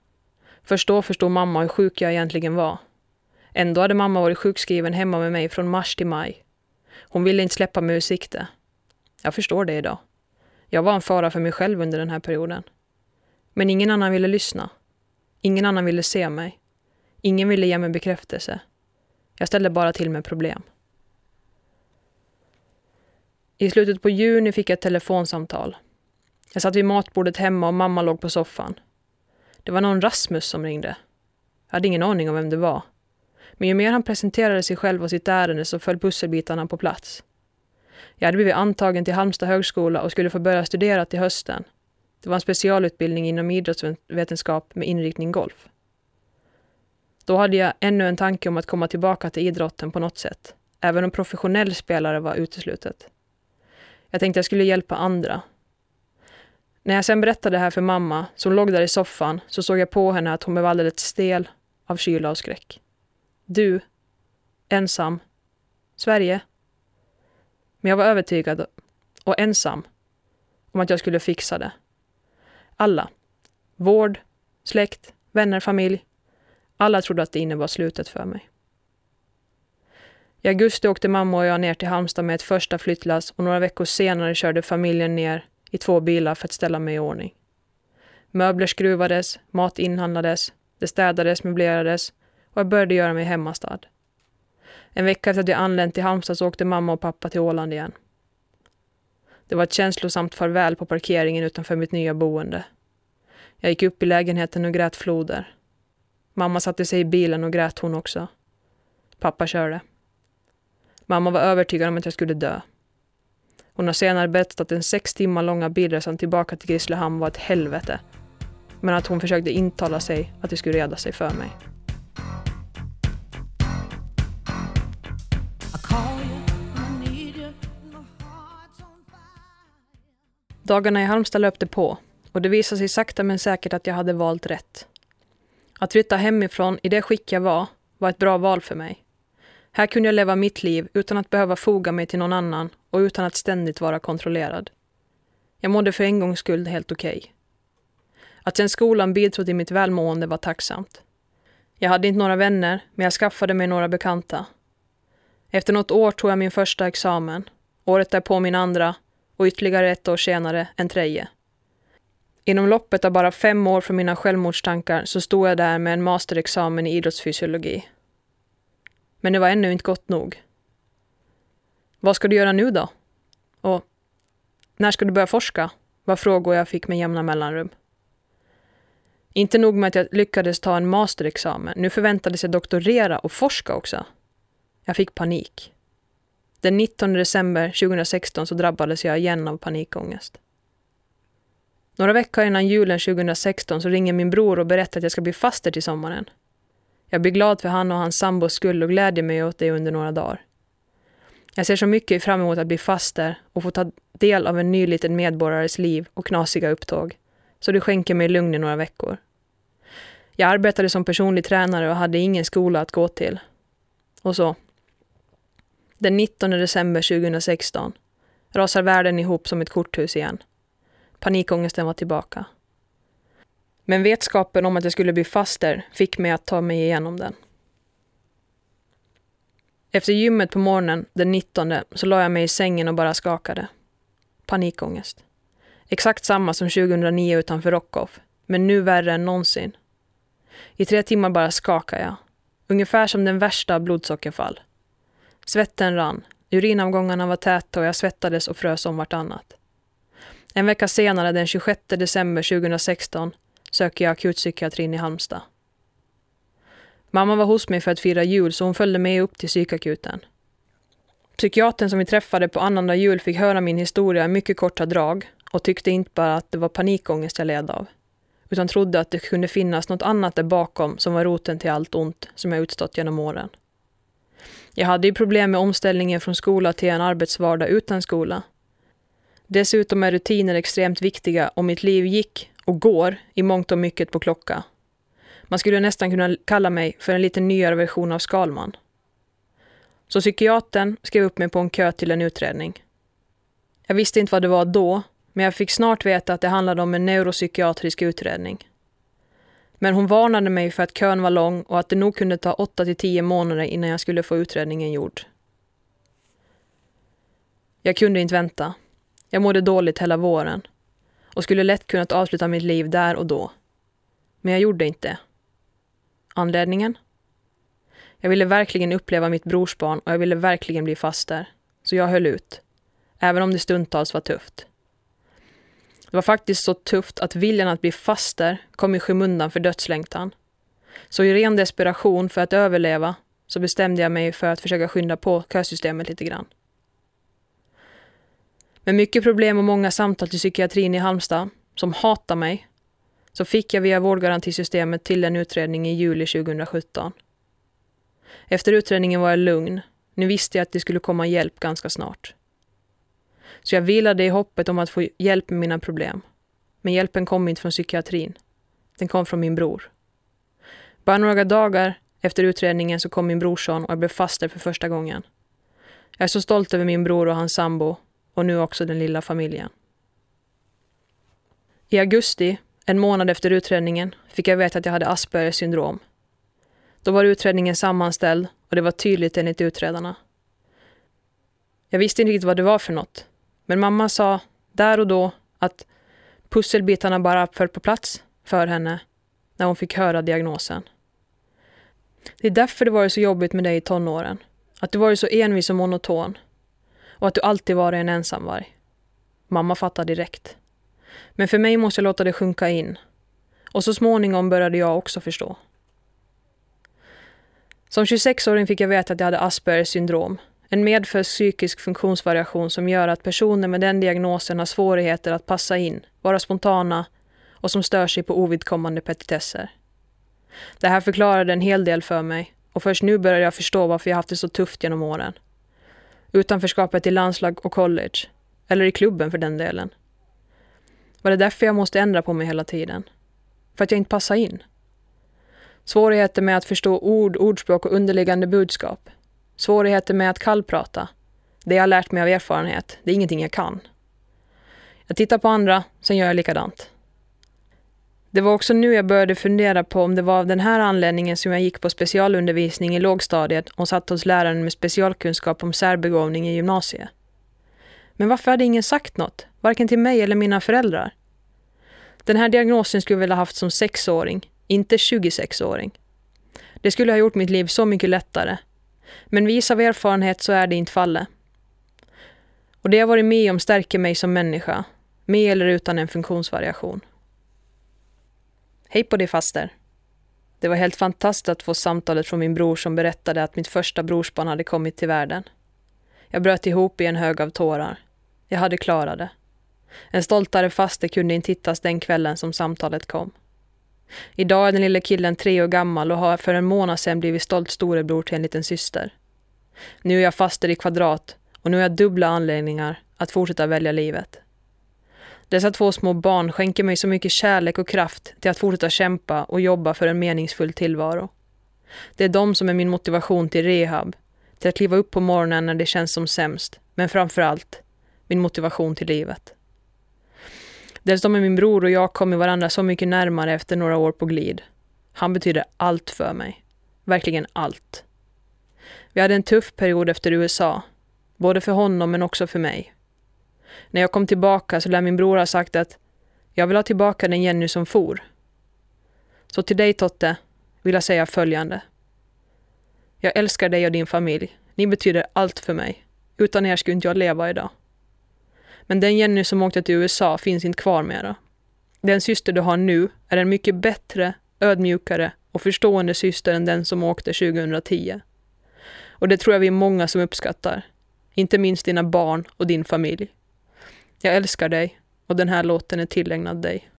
Först då förstod mamma hur sjuk jag egentligen var. Ändå hade mamma varit sjukskriven hemma med mig från mars till maj. Hon ville inte släppa mig ur sikte. Jag förstår det idag. Jag var en fara för mig själv under den här perioden. Men ingen annan ville lyssna. Ingen annan ville se mig. Ingen ville ge mig bekräftelse. Jag ställde bara till med problem. I slutet på juni fick jag ett telefonsamtal. Jag satt vid matbordet hemma och mamma låg på soffan. Det var någon Rasmus som ringde. Jag hade ingen aning om vem det var. Men ju mer han presenterade sig själv och sitt ärende så föll pusselbitarna på plats. Jag hade blivit antagen till Halmstad högskola och skulle få börja studera till hösten. Det var en specialutbildning inom idrottsvetenskap med inriktning golf. Då hade jag ännu en tanke om att komma tillbaka till idrotten på något sätt, även om professionell spelare var uteslutet. Jag tänkte jag skulle hjälpa andra. När jag sen berättade det här för mamma, som låg där i soffan, så såg jag på henne att hon blev alldeles stel av kyla och skräck. Du. Ensam. Sverige. Men jag var övertygad och ensam om att jag skulle fixa det. Alla. Vård, släkt, vänner, familj. Alla trodde att det innebar slutet för mig. I augusti åkte mamma och jag ner till Halmstad med ett första flyttlass och några veckor senare körde familjen ner i två bilar för att ställa mig i ordning. Möbler skruvades, mat inhandlades, det städades, möblerades och jag började göra mig hemmastad. En vecka efter att jag anlänt till Halmstad så åkte mamma och pappa till Åland igen. Det var ett känslosamt farväl på parkeringen utanför mitt nya boende. Jag gick upp i lägenheten och grät floder. Mamma satte sig i bilen och grät hon också. Pappa körde. Mamma var övertygad om att jag skulle dö. Hon har senare berättat att den sex timmar långa bilresan tillbaka till Grisslehamn var ett helvete. Men att hon försökte intala sig att det skulle reda sig för mig. Dagarna i Halmstad löpte på och det visade sig sakta men säkert att jag hade valt rätt. Att flytta hemifrån i det skick jag var, var ett bra val för mig. Här kunde jag leva mitt liv utan att behöva foga mig till någon annan och utan att ständigt vara kontrollerad. Jag mådde för en gångs skull helt okej. Okay. Att sen skolan bidrog till mitt välmående var tacksamt. Jag hade inte några vänner, men jag skaffade mig några bekanta. Efter något år tog jag min första examen, året därpå min andra och ytterligare ett år senare en tredje. Inom loppet av bara fem år från mina självmordstankar så stod jag där med en masterexamen i idrottsfysiologi. Men det var ännu inte gott nog. Vad ska du göra nu då? Och när ska du börja forska? var frågor jag fick med jämna mellanrum. Inte nog med att jag lyckades ta en masterexamen, nu förväntades jag doktorera och forska också. Jag fick panik. Den 19 december 2016 så drabbades jag igen av panikångest. Några veckor innan julen 2016 så ringer min bror och berättar att jag ska bli faster till sommaren. Jag blir glad för han och hans sambos skull och glädjer mig åt det under några dagar. Jag ser så mycket fram emot att bli faster och få ta del av en ny liten medborgares liv och knasiga upptåg, så det skänker mig lugn i några veckor. Jag arbetade som personlig tränare och hade ingen skola att gå till. Och så. Den 19 december 2016 rasar världen ihop som ett korthus igen. Panikångesten var tillbaka. Men vetskapen om att jag skulle bli faster fick mig att ta mig igenom den. Efter gymmet på morgonen den 19 så la jag mig i sängen och bara skakade. Panikångest. Exakt samma som 2009 utanför Rockoff, men nu värre än någonsin. I tre timmar bara skakade jag. Ungefär som den värsta blodsockerfall. Svetten rann, urinavgångarna var täta och jag svettades och frös om vartannat. En vecka senare, den 26 december 2016, söker jag akutpsykiatrin i Halmstad. Mamma var hos mig för att fira jul så hon följde med upp till psykakuten. Psykiatern som vi träffade på annandag jul fick höra min historia i mycket korta drag och tyckte inte bara att det var panikångest jag led av, utan trodde att det kunde finnas något annat där bakom som var roten till allt ont som jag utstått genom åren. Jag hade ju problem med omställningen från skola till en arbetsvardag utan skola. Dessutom är rutiner extremt viktiga och mitt liv gick, och går, i mångt och mycket på klocka man skulle nästan kunna kalla mig för en lite nyare version av Skalman. Så psykiatern skrev upp mig på en kö till en utredning. Jag visste inte vad det var då, men jag fick snart veta att det handlade om en neuropsykiatrisk utredning. Men hon varnade mig för att kön var lång och att det nog kunde ta 8 till 10 månader innan jag skulle få utredningen gjord. Jag kunde inte vänta. Jag mådde dåligt hela våren och skulle lätt kunnat avsluta mitt liv där och då. Men jag gjorde inte Anledningen? Jag ville verkligen uppleva mitt brorsbarn och jag ville verkligen bli faster. Så jag höll ut. Även om det stundtals var tufft. Det var faktiskt så tufft att viljan att bli faster kom i skymundan för dödslängtan. Så i ren desperation för att överleva så bestämde jag mig för att försöka skynda på kösystemet lite grann. Med mycket problem och många samtal till psykiatrin i Halmstad, som hatar mig, så fick jag via vårdgarantisystemet till en utredning i juli 2017. Efter utredningen var jag lugn. Nu visste jag att det skulle komma hjälp ganska snart. Så jag vilade i hoppet om att få hjälp med mina problem. Men hjälpen kom inte från psykiatrin. Den kom från min bror. Bara några dagar efter utredningen så kom min brorson och jag blev faster för första gången. Jag är så stolt över min bror och hans sambo och nu också den lilla familjen. I augusti en månad efter utredningen fick jag veta att jag hade Aspergers syndrom. Då var utredningen sammanställd och det var tydligt enligt utredarna. Jag visste inte riktigt vad det var för något, men mamma sa där och då att pusselbitarna bara föll på plats för henne när hon fick höra diagnosen. Det är därför det varit så jobbigt med dig i tonåren. Att du varit så envis och monoton. Och att du alltid varit en ensamvarg. Mamma fattade direkt. Men för mig måste jag låta det sjunka in. Och så småningom började jag också förstå. Som 26-åring fick jag veta att jag hade Aspergers syndrom. En medfödd psykisk funktionsvariation som gör att personer med den diagnosen har svårigheter att passa in, vara spontana och som stör sig på ovidkommande petitesser. Det här förklarade en hel del för mig och först nu började jag förstå varför jag haft det så tufft genom åren. Utanförskapet i landslag och college, eller i klubben för den delen. Var det därför jag måste ändra på mig hela tiden? För att jag inte passade in? Svårigheter med att förstå ord, ordspråk och underliggande budskap. Svårigheter med att kallprata. Det jag har lärt mig av erfarenhet, det är ingenting jag kan. Jag tittar på andra, sen gör jag likadant. Det var också nu jag började fundera på om det var av den här anledningen som jag gick på specialundervisning i lågstadiet och satt hos läraren med specialkunskap om särbegåvning i gymnasiet. Men varför hade ingen sagt något? Varken till mig eller mina föräldrar. Den här diagnosen skulle jag väl ha haft som sexåring, inte 26-åring. Det skulle ha gjort mitt liv så mycket lättare. Men vis av erfarenhet så är det inte fallet. Och det jag varit med om stärker mig som människa, med eller utan en funktionsvariation. Hej på dig faster. Det var helt fantastiskt att få samtalet från min bror som berättade att mitt första brorsbarn hade kommit till världen. Jag bröt ihop i en hög av tårar. Jag hade klarat det. En stoltare faste kunde inte hittas den kvällen som samtalet kom. Idag är den lille killen tre år gammal och har för en månad sedan blivit stolt storebror till en liten syster. Nu är jag faster i kvadrat och nu har jag dubbla anledningar att fortsätta välja livet. Dessa två små barn skänker mig så mycket kärlek och kraft till att fortsätta kämpa och jobba för en meningsfull tillvaro. Det är de som är min motivation till rehab, till att kliva upp på morgonen när det känns som sämst, men framför allt min motivation till livet. Dessutom är min bror och jag kommit varandra så mycket närmare efter några år på glid. Han betyder allt för mig. Verkligen allt. Vi hade en tuff period efter USA, både för honom men också för mig. När jag kom tillbaka så lär min bror ha sagt att jag vill ha tillbaka den Jenny som for. Så till dig Totte vill jag säga följande. Jag älskar dig och din familj. Ni betyder allt för mig. Utan er skulle inte jag leva idag. Men den Jenny som åkte till USA finns inte kvar mera. Den syster du har nu är en mycket bättre, ödmjukare och förstående syster än den som åkte 2010. Och det tror jag vi är många som uppskattar. Inte minst dina barn och din familj. Jag älskar dig och den här låten är tillägnad dig.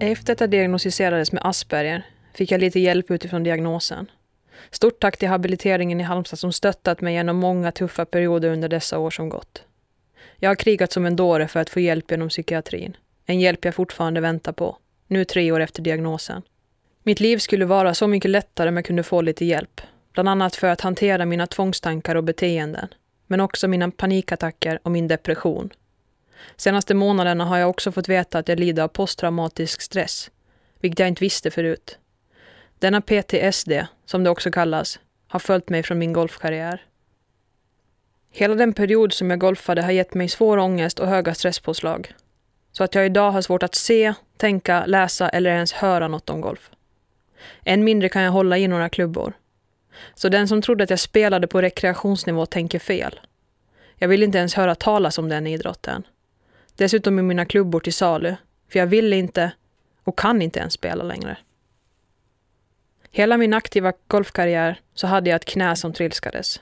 Efter att jag diagnostiserades med Asperger fick jag lite hjälp utifrån diagnosen. Stort tack till habiliteringen i Halmstad som stöttat mig genom många tuffa perioder under dessa år som gått. Jag har krigat som en dåre för att få hjälp genom psykiatrin. En hjälp jag fortfarande väntar på, nu tre år efter diagnosen. Mitt liv skulle vara så mycket lättare om jag kunde få lite hjälp. Bland annat för att hantera mina tvångstankar och beteenden. Men också mina panikattacker och min depression. Senaste månaderna har jag också fått veta att jag lider av posttraumatisk stress, vilket jag inte visste förut. Denna PTSD, som det också kallas, har följt mig från min golfkarriär. Hela den period som jag golfade har gett mig svår ångest och höga stresspåslag. Så att jag idag har svårt att se, tänka, läsa eller ens höra något om golf. Än mindre kan jag hålla i några klubbor. Så den som trodde att jag spelade på rekreationsnivå tänker fel. Jag vill inte ens höra talas om den idrotten. Dessutom är mina klubbor till salu, för jag vill inte och kan inte ens spela längre. Hela min aktiva golfkarriär så hade jag ett knä som trilskades.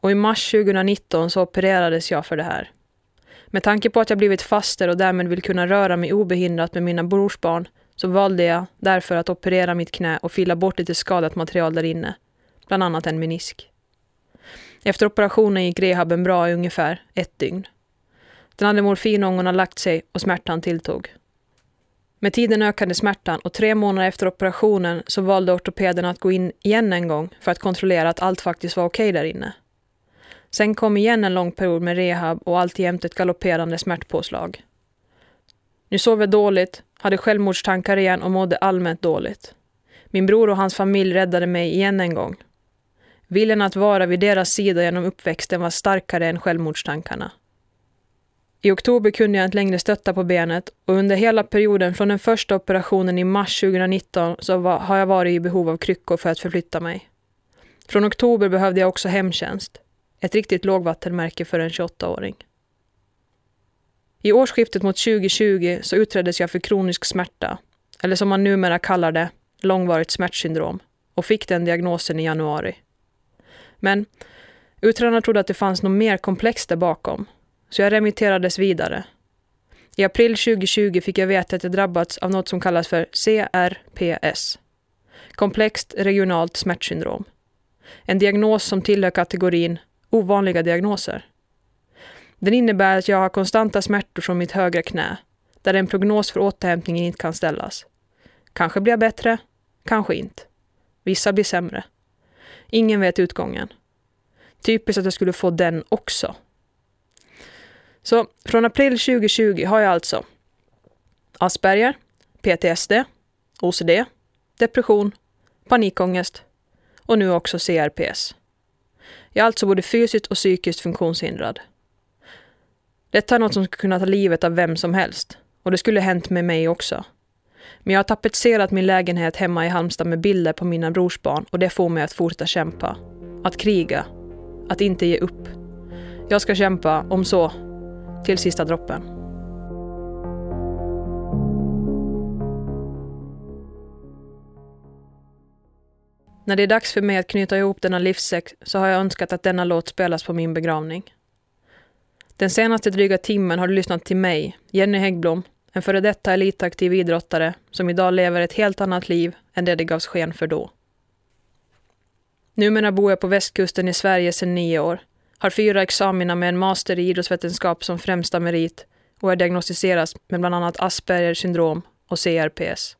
Och i mars 2019 så opererades jag för det här. Med tanke på att jag blivit faster och därmed vill kunna röra mig obehindrat med mina brorsbarn så valde jag därför att operera mitt knä och fila bort lite skadat material där inne, bland annat en menisk. Efter operationen gick rehaben bra i ungefär ett dygn. Den hade morfinångorna lagt sig och smärtan tilltog. Med tiden ökade smärtan och tre månader efter operationen så valde ortopeden att gå in igen en gång för att kontrollera att allt faktiskt var okej där inne. Sen kom igen en lång period med rehab och alltjämt ett galopperande smärtpåslag. Nu sov jag dåligt, hade självmordstankar igen och mådde allmänt dåligt. Min bror och hans familj räddade mig igen en gång. Viljan att vara vid deras sida genom uppväxten var starkare än självmordstankarna. I oktober kunde jag inte längre stötta på benet och under hela perioden från den första operationen i mars 2019 så var, har jag varit i behov av kryckor för att förflytta mig. Från oktober behövde jag också hemtjänst. Ett riktigt lågvattenmärke för en 28-åring. I årsskiftet mot 2020 så utreddes jag för kronisk smärta, eller som man numera kallar det, långvarigt smärtsyndrom, och fick den diagnosen i januari. Men utredarna trodde att det fanns något mer komplext där bakom så jag remitterades vidare. I april 2020 fick jag veta att jag drabbats av något som kallas för CRPS. Komplext regionalt smärtsyndrom. En diagnos som tillhör kategorin ovanliga diagnoser. Den innebär att jag har konstanta smärtor från mitt högra knä, där en prognos för återhämtningen inte kan ställas. Kanske blir jag bättre, kanske inte. Vissa blir sämre. Ingen vet utgången. Typiskt att jag skulle få den också. Så från april 2020 har jag alltså Asperger, PTSD, OCD, depression, panikångest och nu också CRPS. Jag är alltså både fysiskt och psykiskt funktionshindrad. Detta är något som skulle kunna ta livet av vem som helst och det skulle hänt med mig också. Men jag har tapetserat min lägenhet hemma i Halmstad med bilder på mina brorsbarn och det får mig att fortsätta kämpa. Att kriga. Att inte ge upp. Jag ska kämpa, om så, till sista droppen. När det är dags för mig att knyta ihop denna livssäck så har jag önskat att denna låt spelas på min begravning. Den senaste dryga timmen har du lyssnat till mig, Jenny Häggblom, en före detta elitaktiv idrottare som idag lever ett helt annat liv än det det gavs sken för då. Numera bor jag på västkusten i Sverige sedan nio år, har fyra examina med en master i idrottsvetenskap som främsta merit och är diagnostiserad med bland annat Aspergers syndrom och CRPS.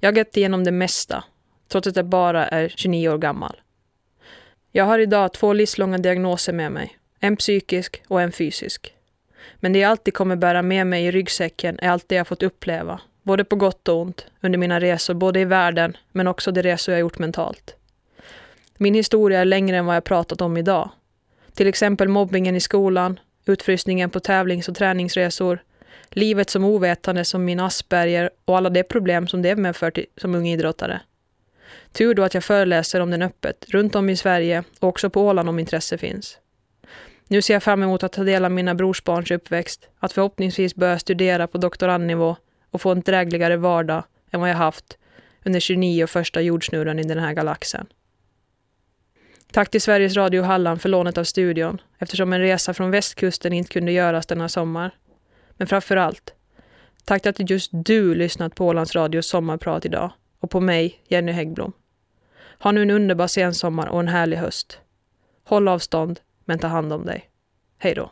Jag har gått igenom det mesta, trots att jag bara är 29 år gammal. Jag har idag två livslånga diagnoser med mig, en psykisk och en fysisk. Men det jag alltid kommer bära med mig i ryggsäcken är allt det jag fått uppleva, både på gott och ont, under mina resor både i världen men också de resor jag gjort mentalt. Min historia är längre än vad jag pratat om idag. Till exempel mobbingen i skolan, utfrysningen på tävlings och träningsresor, livet som ovetande som min Asperger och alla de problem som det medför som ung idrottare. Tur då att jag föreläser om den öppet, runt om i Sverige och också på Åland om intresse finns. Nu ser jag fram emot att ta del av mina brorsbarns uppväxt, att förhoppningsvis börja studera på doktorandnivå och få en drägligare vardag än vad jag haft under 29 och första jordsnurran i den här galaxen. Tack till Sveriges Radio Halland för lånet av studion, eftersom en resa från västkusten inte kunde göras denna sommar. Men framför allt, tack till att just du lyssnat på Ålands Radios sommarprat idag och på mig, Jenny Häggblom. Ha nu en underbar sensommar och en härlig höst. Håll avstånd, men ta hand om dig. Hej då.